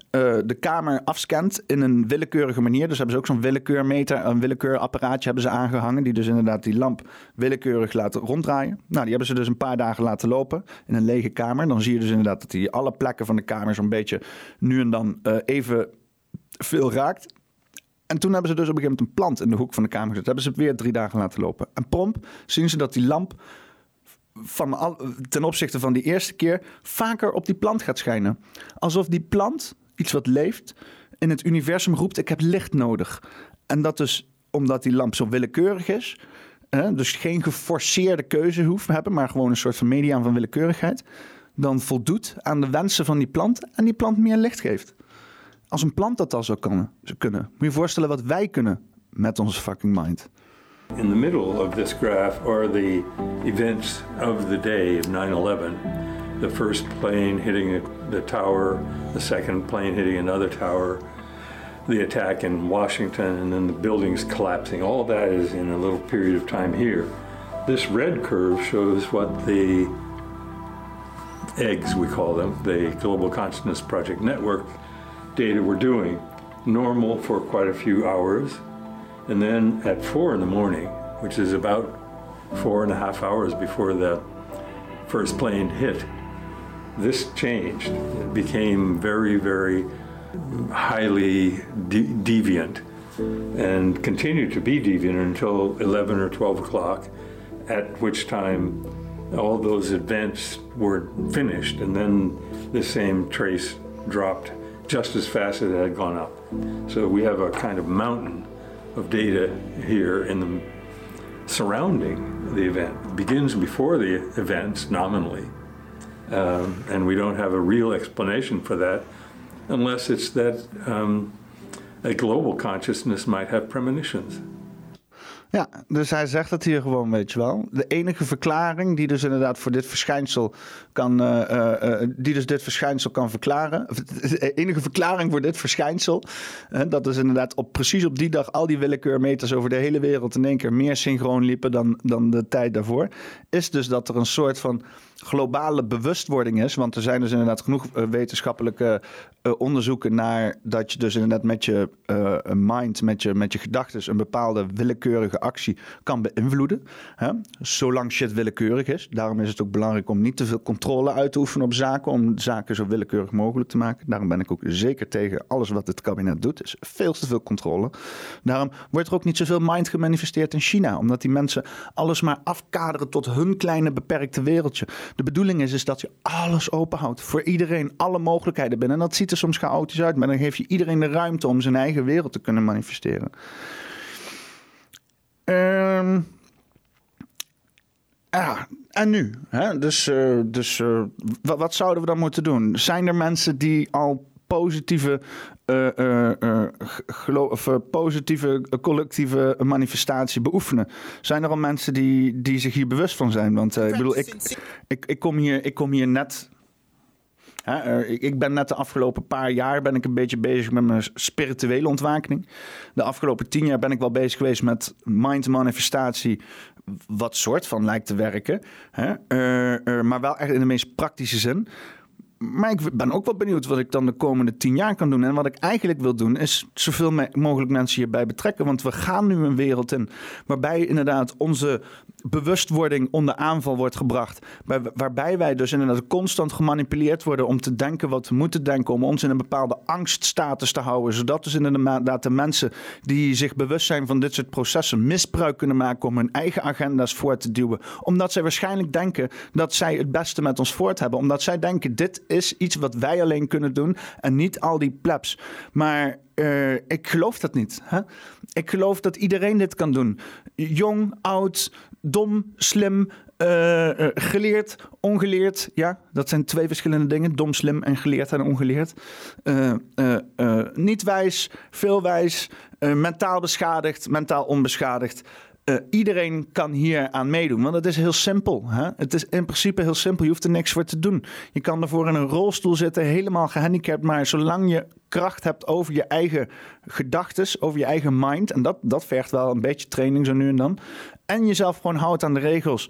Eh, de kamer afscant in een willekeurige manier. Dus hebben ze ook zo'n willekeurmeter, een willekeurapparaatje hebben ze aangehangen. Die dus inderdaad die lamp willekeurig laten ronddraaien. Nou, die hebben ze dus een paar dagen laten lopen in een lege kamer. Dan zie je dus inderdaad dat hij alle plekken van de kamer zo'n beetje nu en dan eh, even veel raakt. En toen hebben ze dus op een gegeven moment een plant in de hoek van de kamer gezet. Hebben ze weer drie dagen laten lopen. En prompt zien ze dat die lamp van ten opzichte van die eerste keer vaker op die plant gaat schijnen. Alsof die plant, iets wat leeft, in het universum roept: Ik heb licht nodig. En dat dus omdat die lamp zo willekeurig is. Hè, dus geen geforceerde keuze hoeft hebben, maar gewoon een soort van mediaan van willekeurigheid. Dan voldoet aan de wensen van die plant en die plant meer licht geeft. Als een plant dat al zou kunnen, zou kunnen moet je je voorstellen wat wij kunnen met onze fucking mind. In the middle of this graph are the events of the day of 9/11. The first plane hitting the tower, the second plane hitting another tower, the attack in Washington, and then the buildings collapsing. All that is in a little period of time here. This red curve shows what the eggs, we call them, the Global Consciousness Project Network data were doing. Normal for quite a few hours. And then at four in the morning, which is about four and a half hours before the first plane hit, this changed. It became very, very highly de- deviant and continued to be deviant until 11 or 12 o'clock, at which time all those events were finished, and then the same trace dropped just as fast as it had gone up. So we have a kind of mountain of data here in the surrounding the event. It begins before the events nominally, um, and we don't have a real explanation for that unless it's that um, a global consciousness might have premonitions. Ja, dus hij zegt het hier gewoon, weet je wel. De enige verklaring die dus inderdaad voor dit verschijnsel kan, eh, eh, eh, die dus dit verschijnsel kan verklaren. De enige verklaring voor dit verschijnsel, dat is inderdaad op, precies op die dag al die willekeurmeters over de hele wereld in één keer meer synchroon liepen dan, dan de tijd daarvoor, is dus dat er een soort van globale bewustwording is. Want er zijn dus inderdaad genoeg eh, wetenschappelijke eh, onderzoeken naar dat je dus inderdaad met je eh, mind, met je, met je gedachten, een bepaalde willekeurige actie kan beïnvloeden. Hè? Zolang shit willekeurig is. Daarom is het ook belangrijk om niet te veel controle uit te oefenen op zaken, om zaken zo willekeurig mogelijk te maken. Daarom ben ik ook zeker tegen alles wat het kabinet doet. is veel te veel controle. Daarom wordt er ook niet zoveel mind gemanifesteerd in China, omdat die mensen alles maar afkaderen tot hun kleine beperkte wereldje. De bedoeling is, is dat je alles openhoudt. Voor iedereen, alle mogelijkheden binnen. En dat ziet er soms chaotisch uit, maar dan geef je iedereen de ruimte om zijn eigen wereld te kunnen manifesteren. Ehm, ja, en nu? Hè? Dus, eh, dus eh, wat, wat zouden we dan moeten doen? Zijn er mensen die al positieve, eh, positieve collectieve manifestatie beoefenen? Zijn er al mensen die, die zich hier bewust van zijn? Want ik bedoel, ik, ik, ik, kom hier, ik kom hier net Hè, ik, ben net de afgelopen paar jaar ben ik een beetje bezig met mijn spirituele ontwakening. De afgelopen tien jaar ben ik wel bezig geweest met mind manifestatie. Wat soort van lijkt te werken. Hè? Maar wel echt in de meest praktische zin. Maar ik ben ook wel benieuwd wat ik dan de komende tien jaar kan doen. En wat ik eigenlijk wil doen, is zoveel mogelijk mensen hierbij betrekken. Want we gaan nu een wereld in waarbij inderdaad onze bewustwording onder aanval wordt gebracht. Waar- Waarbij wij dus inderdaad constant gemanipuleerd worden om te denken wat we moeten denken. Om ons in een bepaalde angststatus te houden. Zodat dus inderdaad de mensen die zich bewust zijn van dit soort processen misbruik kunnen maken om hun eigen agenda's voor te duwen. Omdat zij waarschijnlijk denken dat zij het beste met ons voort hebben. Omdat zij denken dit is iets wat wij alleen kunnen doen en niet al die plebs. Maar eh, ik geloof dat niet. Hè? Ik geloof dat iedereen dit kan doen. Jong, oud, dom, slim, eh, eh, geleerd, ongeleerd. Ja, dat zijn twee verschillende dingen. Dom, slim en geleerd en ongeleerd. Niet wijs, veel wijs, mentaal beschadigd, mentaal onbeschadigd. Eh, iedereen kan hier aan meedoen, want het is heel simpel. Hè? Het is in principe heel simpel. Je hoeft er niks voor te doen. Je kan ervoor in een rolstoel zitten, helemaal gehandicapt. Maar zolang je kracht hebt over je eigen gedachten, over je eigen mind. En dat, dat vergt wel een beetje training zo nu en dan. En jezelf gewoon houdt aan de regels.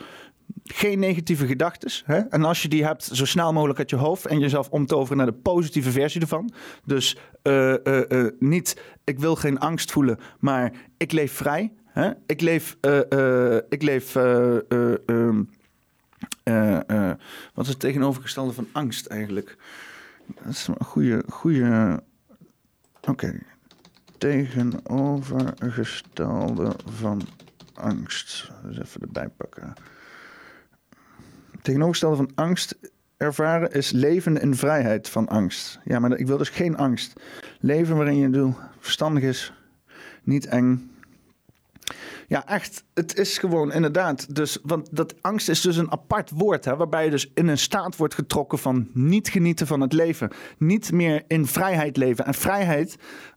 Geen negatieve gedachten. En als je die hebt, zo snel mogelijk uit je hoofd. En jezelf omtoveren naar de positieve versie ervan. Dus eh, eh, niet, ik wil geen angst voelen, maar ik leef vrij. Hè? Ik leef, eh, eh, ik leef eh, eh, ehm, eh, eh, wat is het tegenovergestelde van angst eigenlijk? Dat is goede, goede. Oké. Tegenovergestelde van angst. Dus even erbij pakken. Tegenovergestelde van angst ervaren is leven in vrijheid van angst. Ja, maar ik wil dus geen angst. Leven waarin je doel verstandig is, niet eng, ja, echt. Het is gewoon inderdaad. Dus, want dat angst is dus een apart woord. Hè, waarbij je dus in een staat wordt getrokken van niet genieten van het leven. Niet meer in vrijheid leven. En vrijheid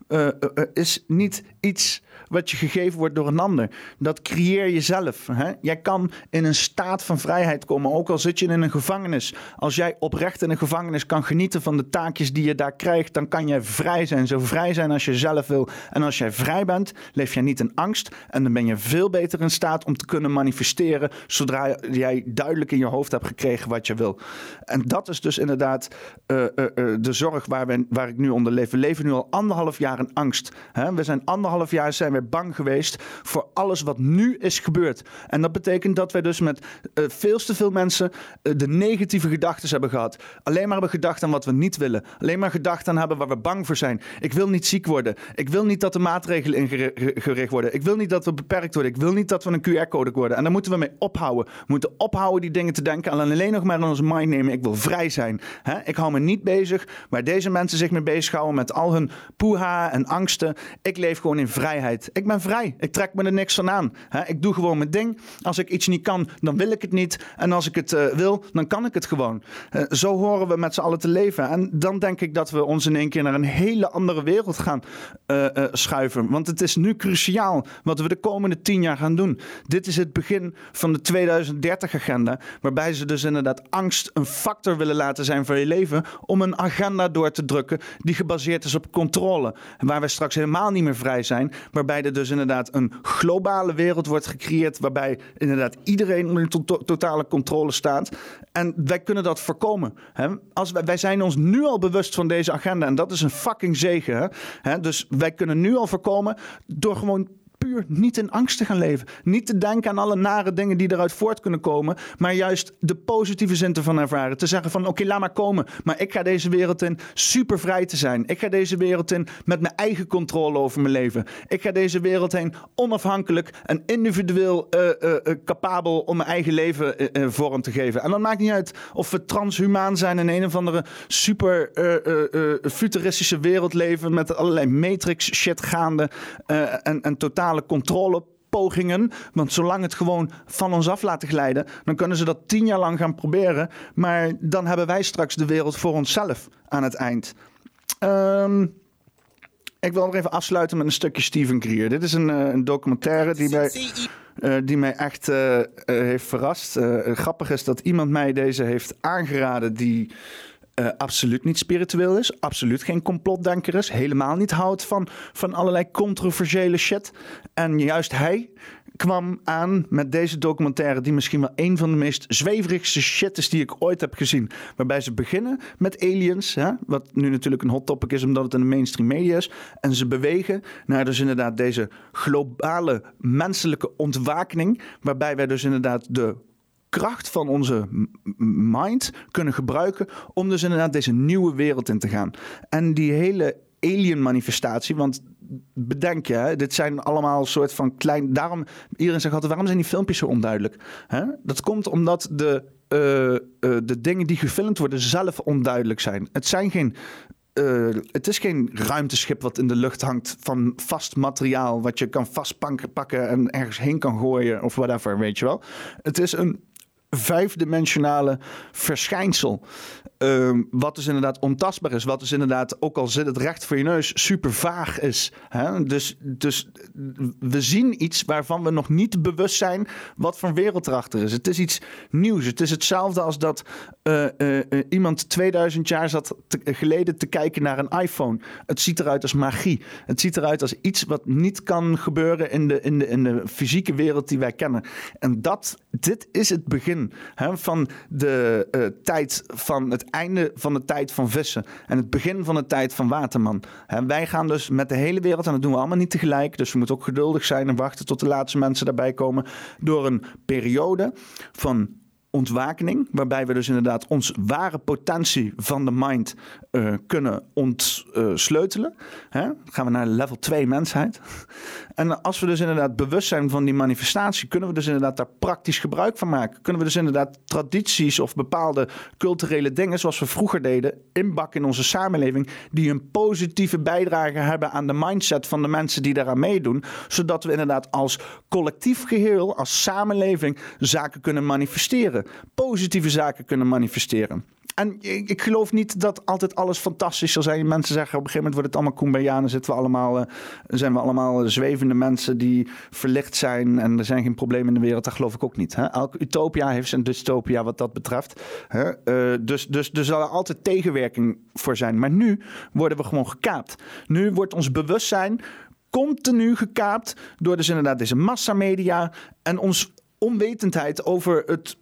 eh, eh, eh, is niet iets wat je gegeven wordt door een ander. Dat creëer je zelf. Hè? Jij kan in een staat van vrijheid komen, ook al zit je in een gevangenis. Als jij oprecht in een gevangenis kan genieten van de taakjes die je daar krijgt, dan kan jij vrij zijn. Zo vrij zijn als je zelf wil. En als jij vrij bent, leef jij niet in angst. En dan ben je veel beter in staat om te kunnen manifesteren, zodra jij duidelijk in je hoofd hebt gekregen wat je wil. En dat is dus inderdaad eh, eh, eh, de zorg waar, we, waar ik nu onder leef. We leven nu al anderhalf jaar in angst. Hè? We zijn anderhalf jaar zijn we bang geweest voor alles wat nu is gebeurd. En dat betekent dat wij dus met eh, veel te veel mensen eh, de negatieve gedachten hebben gehad. Alleen maar hebben gedacht aan wat we niet willen. Alleen maar gedacht aan hebben waar we bang voor zijn. Ik wil niet ziek worden. Ik wil niet dat de maatregelen ingericht worden. Ik wil niet dat we beperkt worden. Ik wil niet dat we een QR-code worden. En daar moeten we mee ophouden. We moeten ophouden die dingen te denken. En alleen nog maar aan onze mind nemen. Ik wil vrij zijn. Ik hou me niet bezig waar deze mensen zich mee bezighouden met al hun poeha en angsten. Ik leef gewoon in vrijheid. Ik ben vrij. Ik trek me er niks van aan. Ik doe gewoon mijn ding. Als ik iets niet kan, dan wil ik het niet. En als ik het eh, wil, dan kan ik het gewoon. Eh, zo horen we met z'n allen te leven. En dan denk ik dat we ons in één keer naar een hele andere wereld gaan eh, schuiven. Want het is nu cruciaal wat we de komende tien jaar gaan doen. Dit is het begin van de 2030-agenda. Waarbij ze dus inderdaad angst een factor willen laten zijn voor je leven. Om een agenda door te drukken die gebaseerd is op controle. Waar we straks helemaal niet meer vrij zijn. Waarbij dus inderdaad een globale wereld wordt gecreëerd. Waarbij inderdaad iedereen onder to- to- totale controle staat. En wij kunnen dat voorkomen. Hè? Als wij, wij zijn ons nu al bewust van deze agenda. En dat is een fucking zegen. Hè? Dus wij kunnen nu al voorkomen door gewoon puur niet in angst te gaan leven. Niet te denken aan alle nare dingen die eruit voort kunnen komen. Maar juist de positieve zin van ervaren. Te zeggen van oké, laat maar komen. Maar ik ga deze wereld in super vrij te zijn. Ik ga deze wereld in met mijn eigen controle over mijn leven. Ik ga deze wereld heen onafhankelijk en individueel eh, eh, eh, capabel om mijn eigen leven vorm te geven. En dan maakt niet uit of we transhumaan zijn in een of andere super futuristische wereld leven met allerlei matrix shit gaande en, en totale controle pogingen. Want zolang het gewoon van ons af laten glijden, dan kunnen ze dat tien jaar lang gaan proberen. Maar dan hebben wij straks de wereld voor onszelf aan het eind. Ehm, ik wil nog even afsluiten met een stukje Steven Greer. Dit is een, eh, een documentaire die mij, eh, die mij echt eh, heeft verrast. Grappig is dat iemand mij deze heeft aangeraden die eh, absoluut niet spiritueel is, absoluut geen complotdenker is, helemaal niet houdt van, van allerlei controversiële shit. En juist hij kwam aan met deze documentaire, die misschien wel een van de meest zweverigste shit is die ik ooit heb gezien. Waarbij ze beginnen met aliens, hè, wat nu natuurlijk een hot topic is omdat het in de mainstream media is. En ze bewegen naar dus inderdaad deze globale menselijke ontwakening, waarbij wij dus inderdaad de kracht van onze mind kunnen gebruiken om dus inderdaad deze nieuwe wereld in te gaan. En die hele alien manifestatie, want bedenk je, dit zijn allemaal soort van klein. Daarom, iedereen zegt altijd: waarom zijn die filmpjes zo onduidelijk? Hè? Dat komt omdat de, eh, eh, de dingen die gefilmd worden zelf onduidelijk zijn. Het zijn geen. eh, het is geen ruimteschip wat in de lucht hangt van vast materiaal wat je kan vastpakken en ergens heen kan gooien of whatever, weet je wel. Het is een vijfdimensionale verschijnsel. Ehm, wat dus inderdaad ontastbaar is. Wat dus inderdaad, ook al zit het recht voor je neus, super vaag is. Hè? Dus, dus we zien iets waarvan we nog niet bewust zijn wat voor wereld erachter is. Het is iets nieuws. Het is hetzelfde als dat eh, eh, eh, iemand 2000 jaar zat te- geleden te kijken naar een iPhone. Het ziet eruit als magie. Het ziet eruit als iets wat niet kan gebeuren in de, in de, in de fysieke wereld die wij kennen. En dat, dit is het begin hè, van de tijd van het einde van de tijd van vissen. En het begin van de tijd van waterman. Hè, wij gaan dus met de hele wereld, en dat doen we allemaal niet tegelijk. Dus we moeten ook geduldig zijn en wachten tot de laatste mensen daarbij komen. Door een periode van ontwakening, waarbij we dus inderdaad ons ware potentie van de mind eh, kunnen ontsleutelen. Dan gaan we naar level 2 mensheid. En als we dus inderdaad bewust zijn van die manifestatie, kunnen we dus inderdaad daar praktisch gebruik van maken. Kunnen we dus inderdaad tradities of bepaalde culturele dingen, zoals we vroeger deden, inbakken in onze samenleving, die een positieve bijdrage hebben aan de mindset van de mensen die daaraan meedoen, zodat we inderdaad als collectief geheel, als samenleving, zaken kunnen manifesteren. Positieve zaken kunnen manifesteren. En ik, geloof niet dat altijd alles fantastisch zal zijn. Mensen zeggen op een gegeven moment wordt het allemaal. Dan zitten we allemaal, eh, zijn we allemaal zwevende mensen die verlicht zijn. En er zijn geen problemen in de wereld. Dat geloof ik ook niet. Hè? Elke utopia heeft zijn dystopia wat dat betreft. Hè? Eh, dus, dus er zal altijd tegenwerking voor zijn. Maar nu worden we gewoon gekaapt. Nu wordt ons bewustzijn continu gekaapt door dus inderdaad deze massamedia en ons onwetendheid over het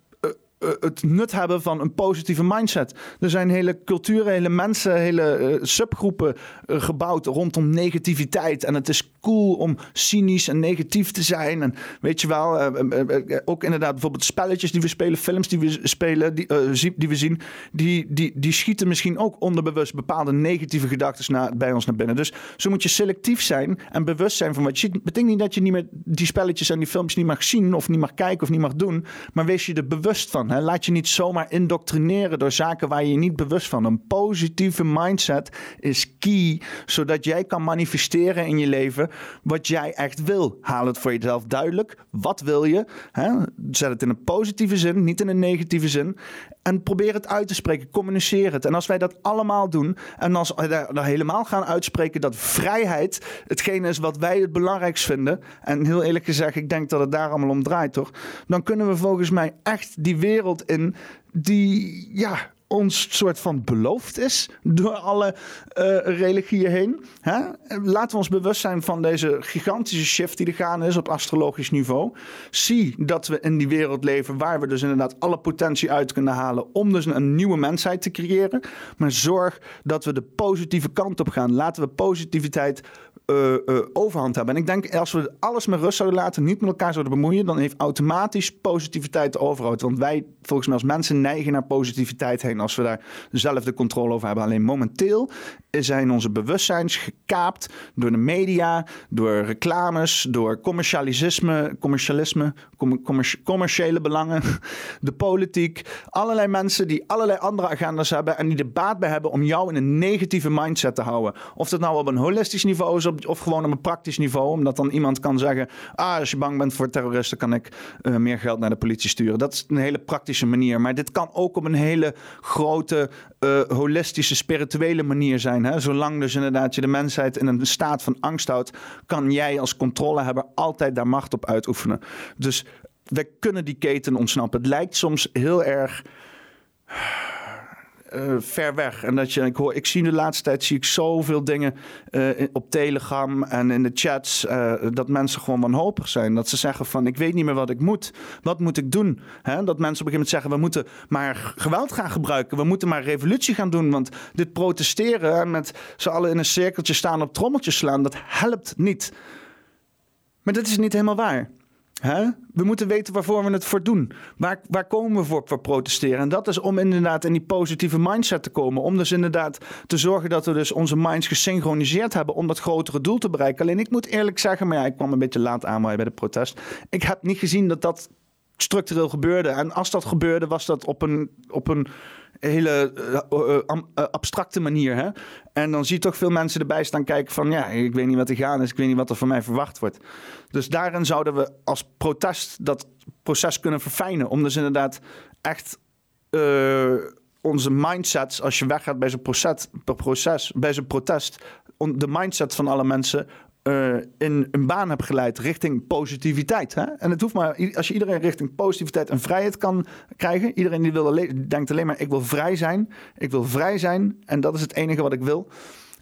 het nut hebben van een positieve mindset. Er zijn hele culturen, hele mensen, hele eh, subgroepen eh, gebouwd rondom negativiteit. En het is cool om cynisch en negatief te zijn. En weet je wel, eh, eh, eh, ook inderdaad bijvoorbeeld spelletjes die we spelen, films die we spelen, die, eh, die we zien, die, die, die schieten misschien ook onderbewust bepaalde negatieve gedachten bij ons naar binnen. Dus zo moet je selectief zijn en bewust zijn van wat je ziet. Betekent niet dat je niet meer die spelletjes en die films niet mag zien of niet mag kijken of niet mag doen, maar wees je er bewust van. Laat je niet zomaar indoctrineren door zaken waar je je niet bewust van. Een positieve mindset is key, zodat jij kan manifesteren in je leven wat jij echt wil. Haal het voor jezelf duidelijk. Wat wil je? Hè? Zet het in een positieve zin, niet in een negatieve zin. En probeer het uit te spreken. Communiceer het. En als wij dat allemaal doen. En als we daar helemaal gaan uitspreken dat vrijheid hetgene is wat wij het belangrijkst vinden. En heel eerlijk gezegd, ik denk dat het daar allemaal om draait, toch? Dan kunnen we volgens mij echt die wereld in die, ja, ons soort van beloofd is door alle eh, religieën heen. Hè? Laten we ons bewust zijn van deze gigantische shift die er gaande is op astrologisch niveau. Zie dat we in die wereld leven waar we dus inderdaad alle potentie uit kunnen halen om dus een nieuwe mensheid te creëren. Maar zorg dat we de positieve kant op gaan. Laten we positiviteit eh, eh, overhand hebben. En ik denk, als we alles met rust zouden laten, niet met elkaar zouden bemoeien, dan heeft automatisch positiviteit de overhand. Want wij, volgens mij als mensen, neigen naar positiviteit heen als we daar zelf de controle over hebben. Alleen momenteel zijn onze bewustzijns gekaapt door de media, door reclames, door commercialisme, commercialisme com- commerci- commerciële belangen, de politiek. Allerlei mensen die allerlei andere agendas hebben en die er baat bij hebben om jou in een negatieve mindset te houden. Of dat nou op een holistisch niveau is op- of gewoon op een praktisch niveau. Omdat dan iemand kan zeggen, ah, als je bang bent voor terroristen kan ik eh, meer geld naar de politie sturen. Dat is een hele praktische manier. Maar dit kan ook op een hele grote, eh, holistische, spirituele manier zijn. Hè? Zolang dus inderdaad je de mensheid in een staat van angst houdt, kan jij als controlehebber altijd daar macht op uitoefenen. Dus wij kunnen die keten ontsnappen. Het lijkt soms heel erg eh, ver weg. En dat je, ik, hoor, ik zie de laatste tijd zie ik zoveel dingen eh, op Telegram en in de chats. eh, dat mensen gewoon wanhopig zijn. Dat ze zeggen van ik weet niet meer wat ik moet. Wat moet ik doen? Hè? Dat mensen op een gegeven moment zeggen we moeten maar geweld gaan gebruiken. We moeten maar revolutie gaan doen. Want dit protesteren en met z'n allen in een cirkeltje staan op trommeltjes slaan, dat helpt niet. Maar dat is niet helemaal waar. We moeten weten waarvoor we het voor doen. Waar, waar komen we voor, voor protesteren? En dat is om inderdaad in die positieve mindset te komen. Om dus inderdaad te zorgen dat we dus onze minds gesynchroniseerd hebben om dat grotere doel te bereiken. Alleen ik moet eerlijk zeggen, maar ja, ik kwam een beetje laat aan bij de protest. Ik heb niet gezien dat dat structureel gebeurde. En als dat gebeurde, was dat op een, op een hele eh, eh, eh, abstracte manier. Hè? En dan zie je toch veel mensen erbij staan kijken van... ja, ik weet niet wat er gaan is, ik weet niet wat er van mij verwacht wordt. Dus daarin zouden we als protest dat proces kunnen verfijnen. Om dus inderdaad echt onze mindsets... als je weggaat bij zo'n proces, bij zo'n protest... de mindset van alle mensen eh, in een baan hebt geleid richting positiviteit. Hè? En het hoeft maar, als je iedereen richting positiviteit en vrijheid kan krijgen. Iedereen die wil denkt alleen maar: ik wil vrij zijn. Ik wil vrij zijn. En dat is het enige wat ik wil.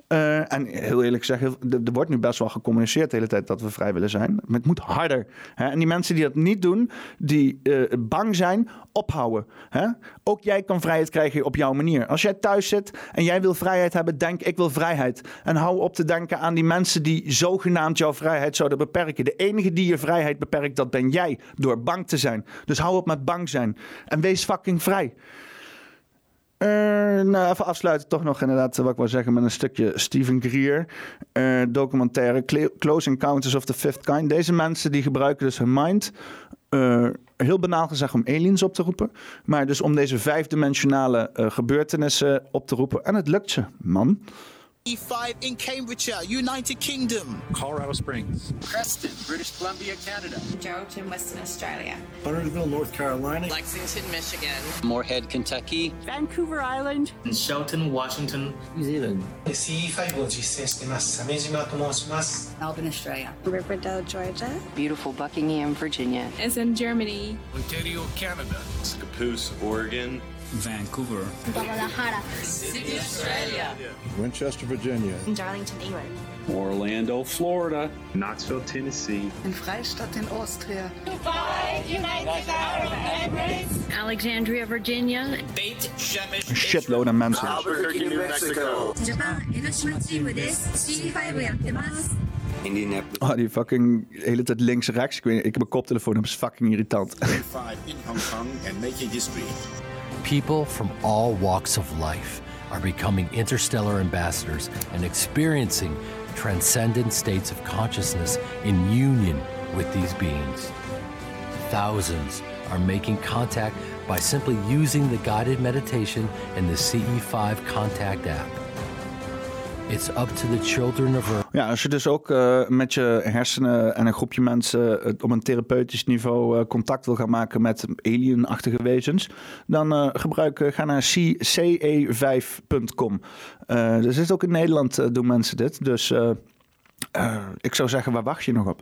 Eh, en heel eerlijk er er wordt nu best wel gecommuniceerd de hele tijd dat we vrij willen zijn. Maar het moet harder. Hè? En die mensen die dat niet doen, die eh, bang zijn, ophouden. Hè? Ook jij kan vrijheid krijgen op jouw manier. Als jij thuis zit en jij wil vrijheid hebben, denk ik wil vrijheid. En hou op te denken aan die mensen die zogenaamd jouw vrijheid zouden beperken. De enige die je vrijheid beperkt, dat ben jij. Door bang te zijn. Dus hou op met bang zijn. En wees fucking vrij. Eh, nou, even afsluiten toch nog inderdaad, eh, wat ik wil zeggen, met een stukje Stephen Greer. eh, documentaire Cl- Close Encounters of the Fifth Kind. Deze mensen die gebruiken dus hun mind, heel banaal gezegd, om aliens op te roepen. Maar dus om deze vijfdimensionale gebeurtenissen op te roepen. En het lukt ze, man. E5 in Cambridgeshire, United Kingdom. Colorado Springs. Creston, British Columbia, Canada. Geraldton, Western Australia. Huntersville, North Carolina. Lexington, Michigan. Moorhead, Kentucky. Vancouver Island. Shelton, Washington. New Zealand. CE5 を実践しています鮫島と申します Melbourne, Australia. Riverdale, Georgia. Beautiful Buckingham, Virginia. Is in Germany. Ontario, Canada. Scappoose, Oregon. Vancouver, Guadalajara, Sydney, Australia, Winchester, Virginia, Darlington, England, Orlando, Florida, Knoxville, Tennessee, in Freistadt in Austria, Five United Arab Alexandria, Virginia, Beit Shemesh, een shitload mensen. Albuquerque, New Mexico, Japan, Hiroshima, Chibu, Indianapolis. Oh, die fucking hele tijd links-rechts. Ik, ik heb een koptelefoon dat is fucking irritant. in Hong Kong and making history. People from all walks of life are becoming interstellar ambassadors and experiencing transcendent states of consciousness in union with these beings. Thousands are making contact by simply using the guided meditation in the CE5 Contact app. It's up to the children of Earth. Ja, als je dus ook eh, met je hersenen en een groepje mensen eh, op een therapeutisch niveau eh, contact wil gaan maken met alienachtige wezens, dan gebruik, ga naar C- ce5.com. Eh er zit ook in Nederland doen mensen dit, dus ik zou zeggen, waar wacht je nog op?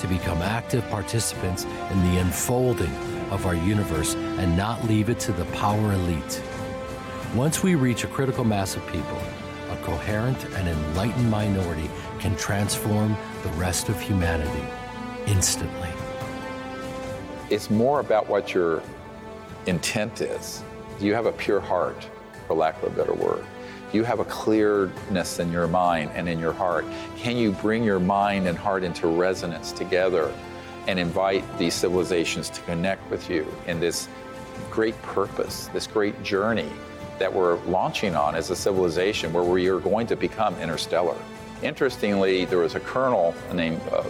To become active participants in the unfolding of our universe and not leave it to the power elite. Once we reach a critical mass of people, coherent and enlightened minority can transform the rest of humanity instantly. It's more about what your intent is. Do you have a pure heart, for lack of a better word? Do you have a clearness in your mind and in your heart? Can you bring your mind and heart into resonance together and invite these civilizations to connect with you in this great purpose, this great journey that we're launching on as a civilization where we are going to become interstellar? Interestingly, there was a colonel named uh,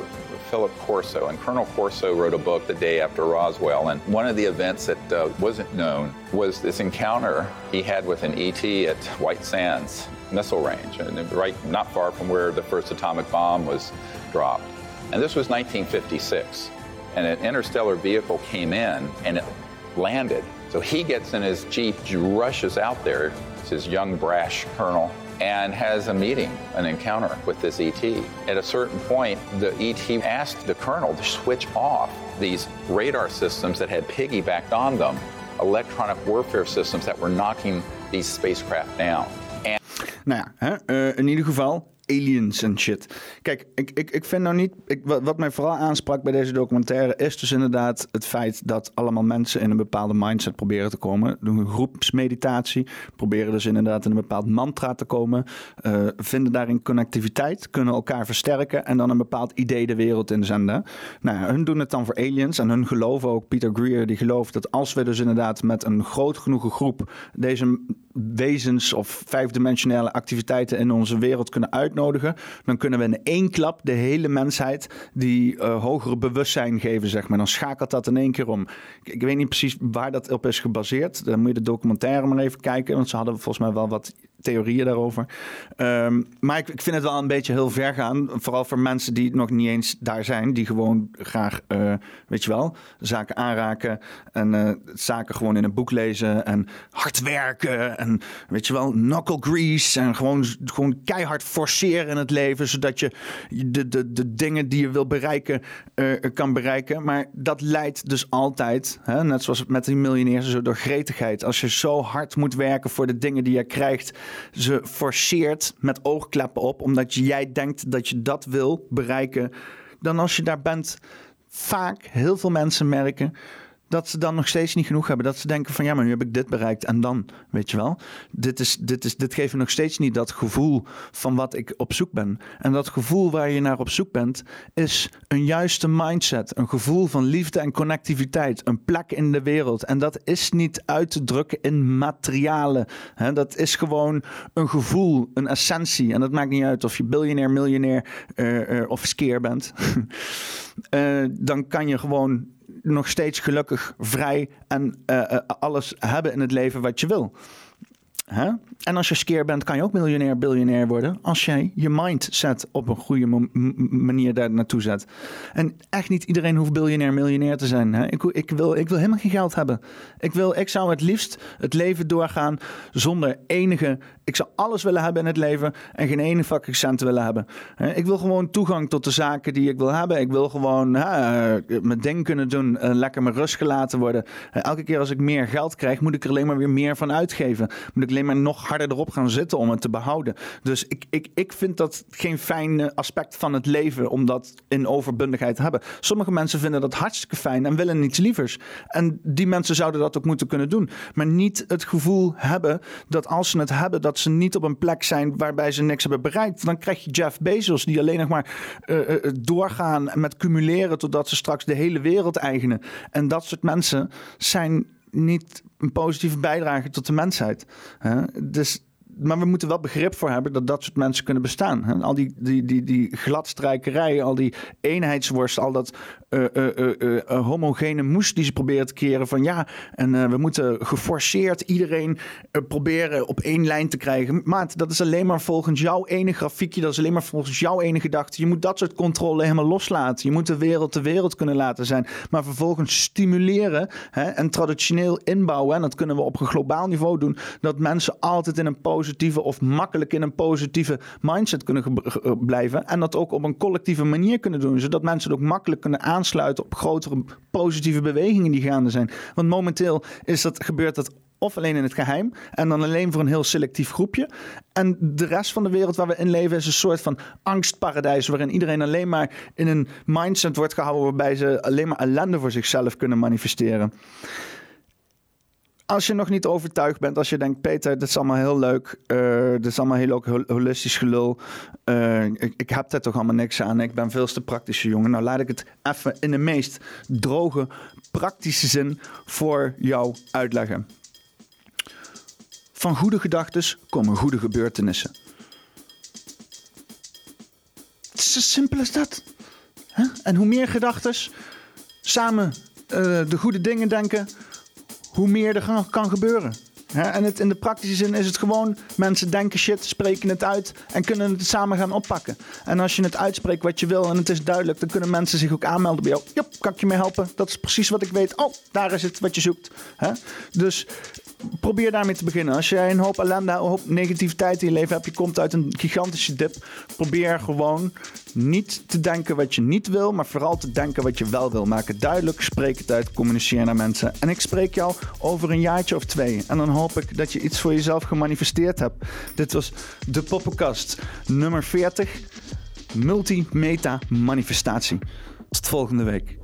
Philip Corso, and Colonel Corso wrote a book the day after Roswell. And one of the events that uh, wasn't known was this encounter he had with an ET at White Sands missile range, and right not far from where the first atomic bomb was dropped. And this was 1956, and an interstellar vehicle came in and it landed. So he gets in his jeep, rushes out there. It's his young, brash colonel and has a meeting, an encounter with this ET. At a certain point, the ET asked the colonel to switch off these radar systems that had piggybacked on them, electronic warfare systems that were knocking these spacecraft down. And Nou ja, eh, in ieder geval aliens en shit. Kijk, ik, ik, ik vind nou niet... Ik, wat, wat mij vooral aansprak bij deze documentaire... is dus inderdaad het feit dat allemaal mensen... in een bepaalde mindset proberen te komen. Doen een groepsmeditatie. Proberen dus inderdaad in een bepaald mantra te komen. eh, vinden daarin connectiviteit. Kunnen elkaar versterken. En dan een bepaald idee de wereld inzenden. Nou ja, hun doen het dan voor aliens. En hun geloven ook... Peter Greer die gelooft dat als we dus inderdaad... met een groot genoeg groep... deze wezens of vijfdimensionele activiteiten in onze wereld kunnen uitnodigen, dan kunnen we in één klap de hele mensheid die eh, hogere bewustzijn geven, zeg maar. Dan schakelt dat in één keer om. Ik, ik weet niet precies waar dat op is gebaseerd. Dan moet je de documentaire maar even kijken, want ze hadden volgens mij wel wat theorieën daarover. Ehm, maar ik, ik vind het wel een beetje heel ver gaan. Vooral voor mensen die nog niet eens daar zijn. Die gewoon graag, eh, weet je wel, zaken aanraken. En eh, zaken gewoon in een boek lezen. En hard werken. En weet je wel, knuckle grease. En gewoon, gewoon keihard forceren in het leven. Zodat je de, de, de dingen die je wil bereiken, eh, kan bereiken. Maar dat leidt dus altijd, hè, net zoals met die miljonairs, zo door gretigheid. Als je zo hard moet werken voor de dingen die je krijgt ze forceert met oogkleppen op, omdat jij denkt dat je dat wil bereiken, dan als je daar bent, vaak heel veel mensen merken dat ze dan nog steeds niet genoeg hebben. Dat ze denken van ja, maar nu heb ik dit bereikt en dan, weet je wel. Dit, is, dit, is, dit geeft me nog steeds niet dat gevoel van wat ik op zoek ben. En dat gevoel waar je naar op zoek bent, is een juiste mindset. Een gevoel van liefde en connectiviteit. Een plek in de wereld. En dat is niet uit te drukken in materialen. Dat is gewoon een gevoel, een essentie. En dat maakt niet uit of je biljonair, miljonair eh, eh, of skeer bent. Eh, dan kan je gewoon nog steeds gelukkig, vrij en eh, eh, alles hebben in het leven wat je wil. En als je skeer bent, kan je ook miljonair, biljonair worden. Als jij je mindset op een goede manier daar naartoe zet. En echt niet iedereen hoeft biljonair, miljonair te zijn. Hè? Ik, ik, wil, ik wil helemaal geen geld hebben. Ik, wil, ik zou het liefst het leven doorgaan zonder enige. Ik zou alles willen hebben in het leven en geen ene fucking cent willen hebben. Ik wil gewoon toegang tot de zaken die ik wil hebben. Ik wil gewoon eh, mijn ding kunnen doen, eh, lekker mijn rust gelaten worden. Eh, elke keer als ik meer geld krijg, moet ik er alleen maar weer meer van uitgeven. Moet ik alleen maar nog harder erop gaan zitten om het te behouden. Dus ik, ik, ik vind dat geen fijn aspect van het leven om dat in overbundigheid te hebben. Sommige mensen vinden dat hartstikke fijn en willen niets lievers. En die mensen zouden dat ook moeten kunnen doen. Maar niet het gevoel hebben dat als ze het hebben, dat ze niet op een plek zijn waarbij ze niks hebben bereikt. Dan krijg je Jeff Bezos, die alleen nog maar eh, eh, doorgaan met cumuleren totdat ze straks de hele wereld eigenen. En dat soort mensen zijn niet een positieve bijdrage tot de mensheid. Hè? Dus, maar we moeten wel begrip voor hebben dat dat soort mensen kunnen bestaan. Hè? Al die, die, die, die gladstrijkerij, al die eenheidsworst, al dat eh, eh, eh, homogene moes die ze proberen te creëren van ja, en we moeten geforceerd iedereen proberen op één lijn te krijgen. Maat, dat is alleen maar volgens jouw ene grafiekje, dat is alleen maar volgens jouw ene gedachte. Je moet dat soort controle helemaal loslaten. Je moet de wereld de wereld kunnen laten zijn, maar vervolgens stimuleren hè, en traditioneel inbouwen. En dat kunnen we op een globaal niveau doen, dat mensen altijd in een positieve of makkelijk in een positieve mindset kunnen eh, blijven. En dat ook op een collectieve manier kunnen doen, zodat mensen het ook makkelijk kunnen aansluiten op grotere positieve bewegingen die gaande zijn. Want momenteel is dat, gebeurt dat of alleen in het geheim en dan alleen voor een heel selectief groepje. En de rest van de wereld waar we in leven is een soort van angstparadijs waarin iedereen alleen maar in een mindset wordt gehouden waarbij ze alleen maar ellende voor zichzelf kunnen manifesteren. Als je nog niet overtuigd bent, als je denkt, Peter, dit is allemaal heel leuk, eh, dit is allemaal heel ook hol- holistisch gelul, eh, ik, ik heb daar toch allemaal niks aan, ik ben veel te praktische jongen. Nou, laat ik het even in de meest droge, praktische zin voor jou uitleggen. Van goede gedachten komen goede gebeurtenissen. Het is zo simpel als dat. En hoe meer gedachten samen eh, de goede dingen denken, hoe meer er kan, gebeuren. En het, in de praktische zin is het gewoon: mensen denken shit, spreken het uit en kunnen het samen gaan oppakken. En als je het uitspreekt wat je wil en het is duidelijk, dan kunnen mensen zich ook aanmelden bij jou. Jop, kan ik je mee helpen? Dat is precies wat ik weet. Oh, daar is het wat je zoekt. Hè? Dus probeer daarmee te beginnen. Als jij een hoop ellende, een hoop negativiteit in je leven hebt, je komt uit een gigantische dip. Probeer gewoon niet te denken wat je niet wil, maar vooral te denken wat je wel wil. Maak het duidelijk, spreek het uit, communiceer naar mensen. En ik spreek jou over een jaartje of twee. En dan hoop ik dat je iets voor jezelf gemanifesteerd hebt. Dit was de Poppenkast nummer 40. Multimeta manifestatie. Tot volgende week.